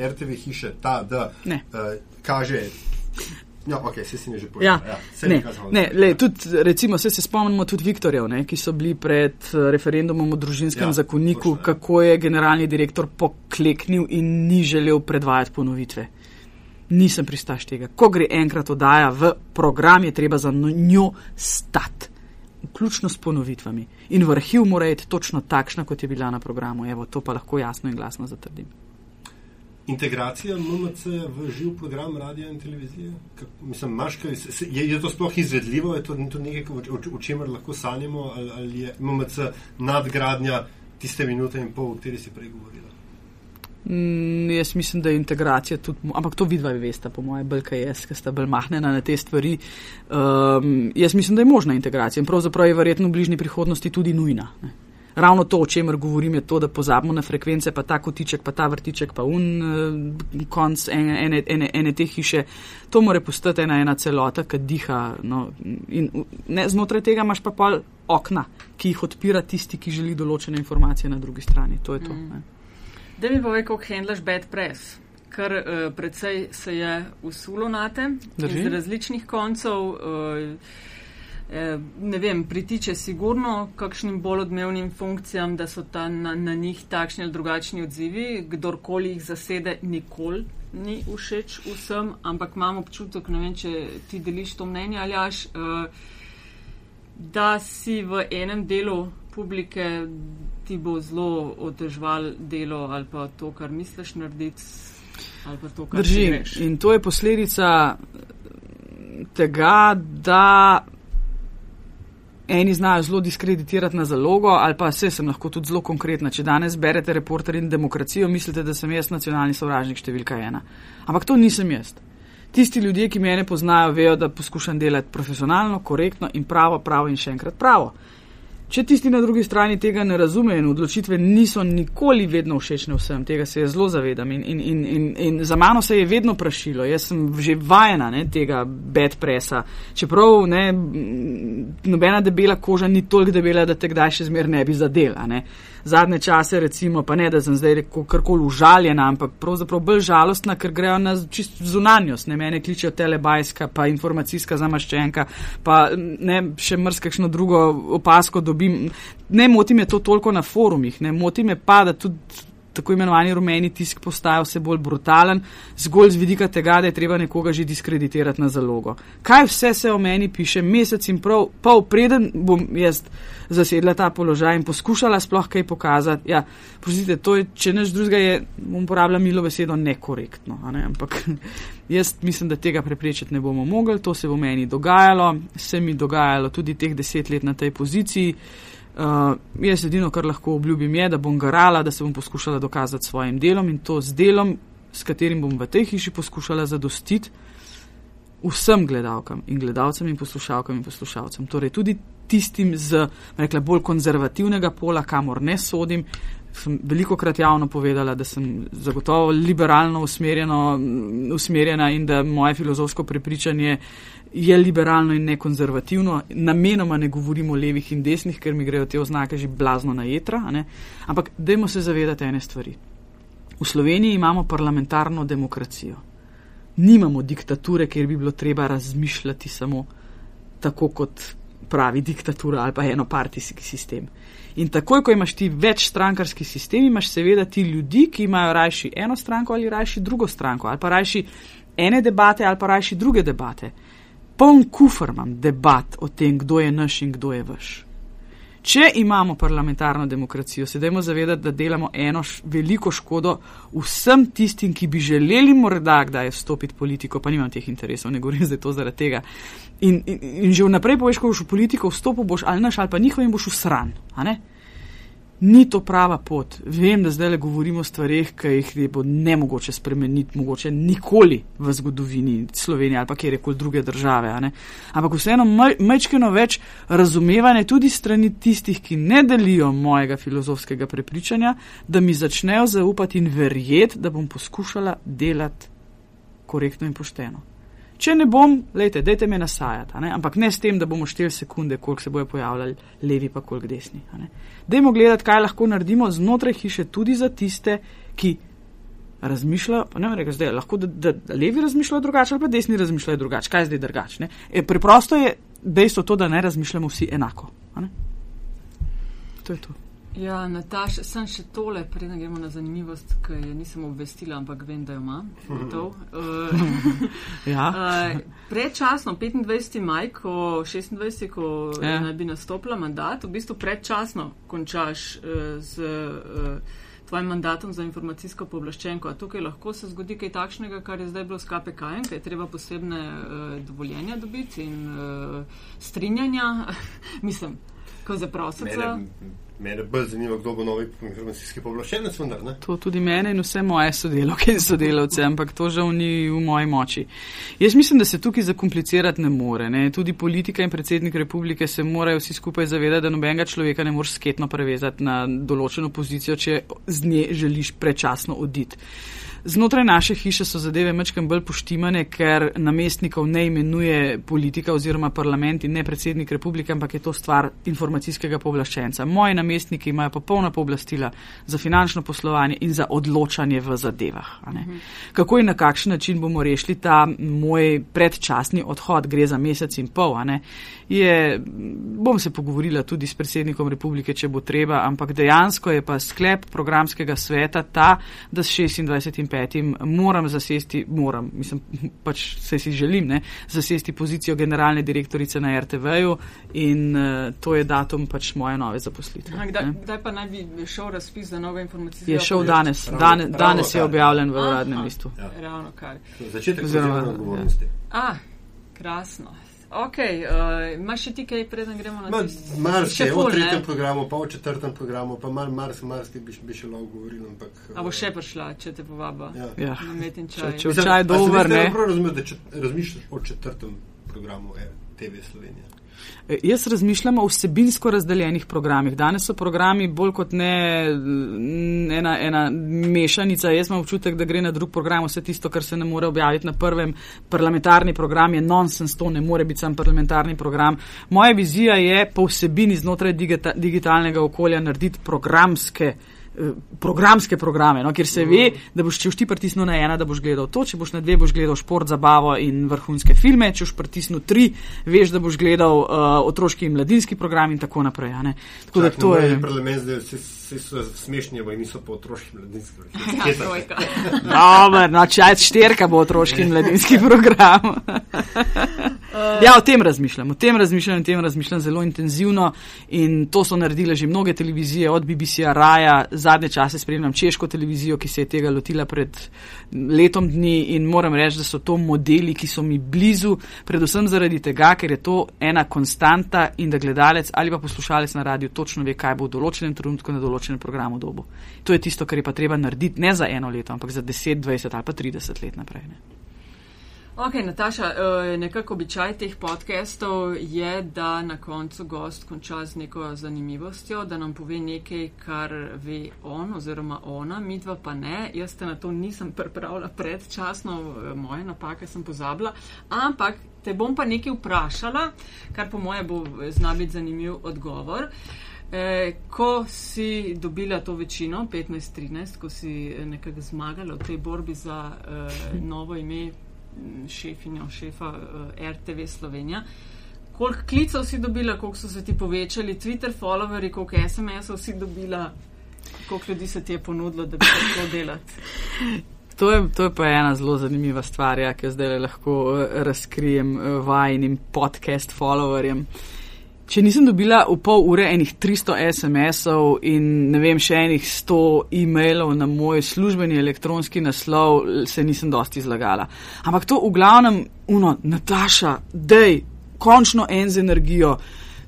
RTV hiše ta, da Ne. eh, kaže. Ja, ok, se si mi že Ja, povedal. Ja, saj ne, ne, da- lej, tudi, recimo, se, se spomnimo tudi Viktorjev, ne, ki so bili pred eh, referendumom o družinskem Ja, ja, zakoniku, točno, ja. kako je generalni direktor pokleknil in ni želel predvajati ponovitve. Nisem pristaš tega. Ko gre enkrat oddaja v program, je treba za njo stati, vključno s ponovitvami. In v arhiv mora iti točno takšna, kot je bila na programu. Evo, to pa lahko jasno in glasno zatrdim. Integracija MMC v živ program radia in televizije? Kak, mislim, imaš kaj, se- je, je to sploh izvedljivo, je to, to nekaj, o, o, o čemer lahko sanjamo, ali, ali je MMC nadgradnja tiste minute in pol, o kateri si prej govorila? Mm, jaz mislim, da je integracija tudi, ampak to vidva veste, po mojem, bolj kaj jaz, ki sta bolj mahnjena na te stvari. Um, jaz mislim, da je možna integracija in pravzaprav je verjetno v bližnji prihodnosti tudi nujna. Ne. Ravno to, o čemer govorim, je to, da pozabimo na frekvence, pa ta kotiček, pa ta vrtiček, pa un uh, konc ene, ene, ene, ene te hiše. To mora postati ena, ena celota, ki diha. No, in ne, znotraj tega imaš pa pol okna, ki jih odpira tisti, ki želi določene informacije na drugi strani. To je to. Mm. Da mi povej, kako handlaš bad press. Ker uh, precej se je usulo na te iz različnih koncev. Uh, eh, ne vem, pritiče sigurno kakšnim bolj odmevnim funkcijam, da so ta na, na njih takšni ali drugačni odzivi. Kdorkoli jih zasede, nikoli ni všeč vsem, ampak imam občutek, ne vem, če ti deliš to mnenje ali aš, uh, da si v enem delu publike ti bo zelo otežval delo ali pa to, kar misliš narediti. To, Drži. In to je posledica tega, da eni znajo zelo diskreditirati na zalogo, ali pa vse sem lahko tudi zelo konkretna. Če danes berete reporter in demokracijo, mislite, da sem jaz nacionalni sovražnik številka ena. Ampak to nisem jaz. Tisti ljudje, ki mene poznajo, vejo, da poskušam delati profesionalno, korektno in pravo, pravo in še enkrat pravo. Če tisti na drugi strani tega ne razumejo in odločitve niso nikoli vedno všečne vsem, tega se jaz zelo zavedam in, in, in, in, in za mano se je vedno prašilo, jaz sem že vajena ne, tega bed presa, čeprav ne, nobena debela koža ni toliko debela, da te kdaj še zmer ne bi zadela. Ne. Zadnje čase recimo, pa ne da sem zdaj karkoli užaljena, ampak pravzaprav bolj žalostna, ker grejo na čist zunanjost, ne mene kličejo telebajska, pa informacijska zamaščenka, pa ne še mrskakšno drugo opasko dobim. Ne moti me to toliko na forumih, ne moti me pa, da tudi tako imenovani rumeni tisk postaja vse bolj brutalen, zgolj z vidika tega, da je treba nekoga že diskreditirati na zalogo. Kaj vse se o meni piše, mesec in prav, pol preden bom jaz zasedla ta položaj in poskušala sploh kaj pokazati. Ja, prosite, to je, če neč drugega je, bom uporabljala milo besedo, nekorektno. Ne? Ampak jaz mislim, da tega preprečiti ne bomo mogli, to se bo meni dogajalo, se mi dogajalo tudi teh deset let na tej poziciji. Uh, jaz edino, kar lahko obljubim, je, da bom garala, da se bom poskušala dokazati svojim delom in to z delom, s katerim bom v tej hiši poskušala zadostiti vsem gledalkam in gledalcem in poslušalkam in poslušalcem. Torej tudi tistim z rekla, bolj konzervativnega pola, kamor ne sodim. Sem veliko krat javno povedala, da sem zagotovo liberalno usmerjena in da moje filozofsko prepričanje je liberalno in ne konzervativno. Namenoma ne govorimo o levih in desnih, ker mi grejo te oznake že blazno na jedra. Ampak dajmo se zavedati ene stvari. V Sloveniji imamo parlamentarno demokracijo. Nimamo diktature, kjer bi bilo treba razmišljati samo tako, kot pravi diktatura ali pa enopartijski sistem. In takoj, ko imaš ti večstrankarski sistem, imaš seveda ti ljudi, ki imajo rajši eno stranko ali rajši drugo stranko, ali pa rajši ene debate ali pa rajši druge debate. Poln kufr imam debat o tem, kdo je naš in kdo je vaš. Če imamo parlamentarno demokracijo, se dajmo zavedati, da delamo eno veliko škodo vsem tistim, ki bi želeli morda kdaj vstopiti v politiko, pa nimam teh interesov, ne govorim zdaj to zaradi tega. In, in, in že vnaprej poveš, ko boš v politiko vstopil, boš ali naš ali pa njihov in boš usran. Ni to prava pot. Vem, da zdaj le govorimo o stvarih, ki jih bo ne mogoče spremeniti, mogoče nikoli v zgodovini Slovenije ali pa kjerkoli druge države. Ampak vseeno majčkeno več razumevanja tudi strani tistih, ki ne delijo mojega filozofskega prepričanja, da mi začnejo zaupati in verjeti, da bom poskušala delati korektno in pošteno. Če ne bom, lejte, dajte me nasajati, ne? ampak ne s tem, da bomo šteli sekunde, koliko se bojo pojavljali levi pa koliko desni. Dajmo gledati, kaj lahko naredimo znotraj hiše tudi za tiste, ki razmišljajo, pa ne vem, zdaj lahko, da, da, da levi razmišljajo drugače ali pa desni razmišljajo drugače. Kaj je zdaj drugače? E, preprosto je dejstvo to, da ne razmišljamo vsi enako. To je to. Ja, Nataša, sem še tole, preden gremo na zanimivost, ki je nisem obvestila, ampak vem, da jo ima. Uh, ja. uh, predčasno, 25. maj, ko 26. ko ja. naj bi nastopila mandat, v bistvu predčasno končaš uh, z uh, tvojim mandatom za informacijsko povlaščenko. A tukaj lahko se zgodi kaj takšnega, kar je zdaj bilo s KPK-jem, kaj je treba posebne uh, dovoljenja dobiti in uh, strinjanja, mislim, ko zaprosica. Mene bolj zanima, kdo bo novi informacijski povlaščenec, vendar ne. To tudi mene in vse moje sodelavke in sodelavce, ampak to žal ni v moji moči. Jaz mislim, da se tukaj zakomplicirati ne more. Ne. Tudi politika in predsednik republike se morajo vsi skupaj zavedati, da nobenega človeka ne moreš sketno prevezati na določeno pozicijo, če z nje želiš prečasno oditi. Znotraj naše hiše so zadeve mečkam bolj poštimane, ker namestnikov ne imenuje politika oziroma parlament in ne predsednik republike, ampak je to stvar informacijskega povlaščenca. Moji namestniki imajo popolna pooblastila za finančno poslovanje in za odločanje v zadevah. Mhm. Kako in na kakšen način bomo rešili ta moj predčasni odhod, gre za mesec in pol, je, bom se pogovorila tudi s predsednikom republike, če bo treba, ampak dejansko je pa sklep programskega sveta ta, da s 26 petim moram zasesti, moram, mislim, pač se si želim, ne, zasesti pozicijo generalne direktorice na RTV-ju in uh, to je datum pač moje nove zaposlitve. Aha, kdaj, kdaj pa naj bi šel razpis za nove informacije? Je šel danes, danes, danes je objavljen v uradnem listu. Ja. Ravno kar. Začetek oziroma odgovornosti. Ah, krasno. Ok, uh, imaš še ti kaj, preden gremo na to? Mars je v tretjem programu, pa v četrtem programu, pa mar, Mars, Mars, ki bi, bi še lahko govoril. Ampak, A bo še prišla, če te povaba? Ja. ja. Na metin čaj. Če, če v čaj dober, ne? Prav razumem, da če razmišljaš o četrtem programu TV Slovenije. E, jaz razmišljam o vsebinsko razdeljenih programih. Danes so programi bolj kot ne ena, ena mešanica. Jaz imam občutek, da gre na drug program vse tisto, kar se ne more objaviti na prvem. Parlamentarni program je nonsens, to ne more biti sam parlamentarni program. Moja vizija je po vsebini znotraj digita, digitalnega okolja narediti programske programske programe, no, kjer se ve, da boš, če boš ti pritisnil na ena, da boš gledal to, če boš na dve, boš gledal šport, zabavo in vrhunske filme, če boš pritisnil tri, veš, da boš gledal uh, otroški in mladinski program in tako naprej. Tako Čak, da to je. Parlament zdaj vsi so smešni, bo in niso po otroški in mladinski program. Ja. Dober, no, če je šterka, bo otroški in mladinski program. ja, o tem razmišljam, o tem razmišljam, o tem razmišljam zelo intenzivno in to so naredile že mnoge televizije, od BBC-a, Raja, zadnje čase spremljam češko televizijo, ki se je tega lotila pred letom dni in moram reči, da so to modeli, ki so mi blizu, predvsem zaradi tega, ker je to ena konstanta in da gledalec ali pa poslušalec na radiju točno ve, kaj bo v določenem trenutku na določenem programu dobo. To je tisto, kar je pa treba narediti ne za eno leto, ampak za 10, 20 ali pa 30 let naprej. Ne. Ok, Nataša, eh, nekako običaj teh podcastov je, da na koncu gost konča z neko zanimivostjo, da nam pove nekaj, kar ve on oziroma ona, mi dva pa ne. Jaz te na to nisem pripravila predčasno, eh, moje napake sem pozabila, ampak te bom pa nekaj vprašala, kar po moje bo zna biti zanimiv odgovor. E, ko si dobila to večino, 15-13, ko si nekako zmagala v tej borbi za e, novo ime šefinjo, šefa uh, eh, RTV Slovenija. koliko klicev si dobila, koliko so se ti povečali Twitter followeri, koliko SMS-ov si dobila, koliko ljudi se ti je ponudilo, da bi to delati. To je, to je pa ena zelo zanimiva stvar, ja, ki jo zdaj lahko uh, razkrijem uh, vajnim podcast followerjem. Če nisem dobila v pol ure enih 300 SMS-ov in ne vem, še enih 100 e-mailov na moj službeni elektronski naslov, se nisem dosti zlagala. Ampak to v glavnem, uno, Nataša, dej, končno en z energijo.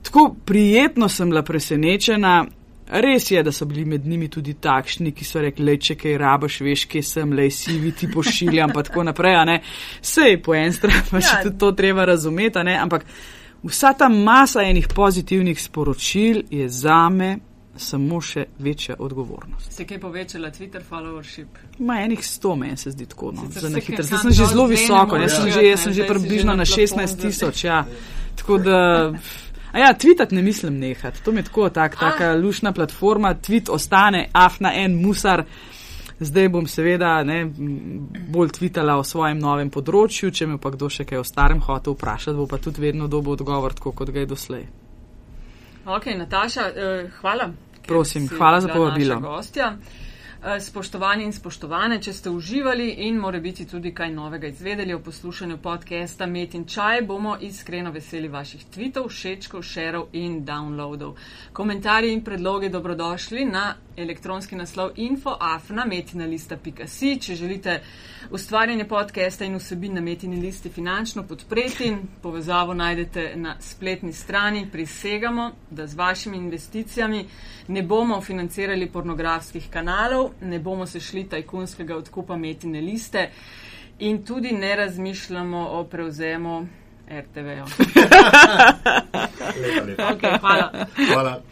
Tako prijetno sem bila presenečena, Res je, da so bili med njimi tudi takšni, ki so rekli, če kaj rabaš, veš, kje sem, le si vi ti pošiljam, pa tako naprej. Sej po en stran pa še ja. to treba razumeti, ampak vsa ta masa enih pozitivnih sporočil je za me samo še večja odgovornost. Se kaj povečala Twitter followership? Ma enih sto meni se zdi tako, no, za nekaj. Zdaj sem že zelo visoko, jaz sem že, jaz sem že približno na 16 tisoč, ja. Tako da. A ja, tweetati ne mislim nehati. To mi je tako, tak, taka lušna platforma. Tweet ostane, af na en musar. Zdaj bom seveda ne, bolj tvitala o svojem novem področju, če me pa kdo še kaj o starem hotel vprašati, bo pa tudi vedno dobil odgovor, tako kot ga je doslej. Ok, Nataša, eh, hvala. Prosim, hvala za povabilo. Eh, spoštovani in spoštovane, če ste uživali in more biti tudi kaj novega izvedeli o poslušanju podcasta Met in Čaj, bomo iskreno veseli vaših tweetov, všečkov, šerov in downloadov. Komentarji in predloge dobrodošli na elektronski naslov infoafnametinalista.si. Če želite ustvarjanje podcasta in vsebin na metini listi finančno podpreti, povezavo najdete na spletni strani. Prisegamo, da z vašimi investicijami ne bomo financirali pornografskih kanalov, ne bomo se šli tajkunskega odkupa metine liste in tudi ne razmišljamo o prevzemu RTV-ja. Okay, hvala. hvala.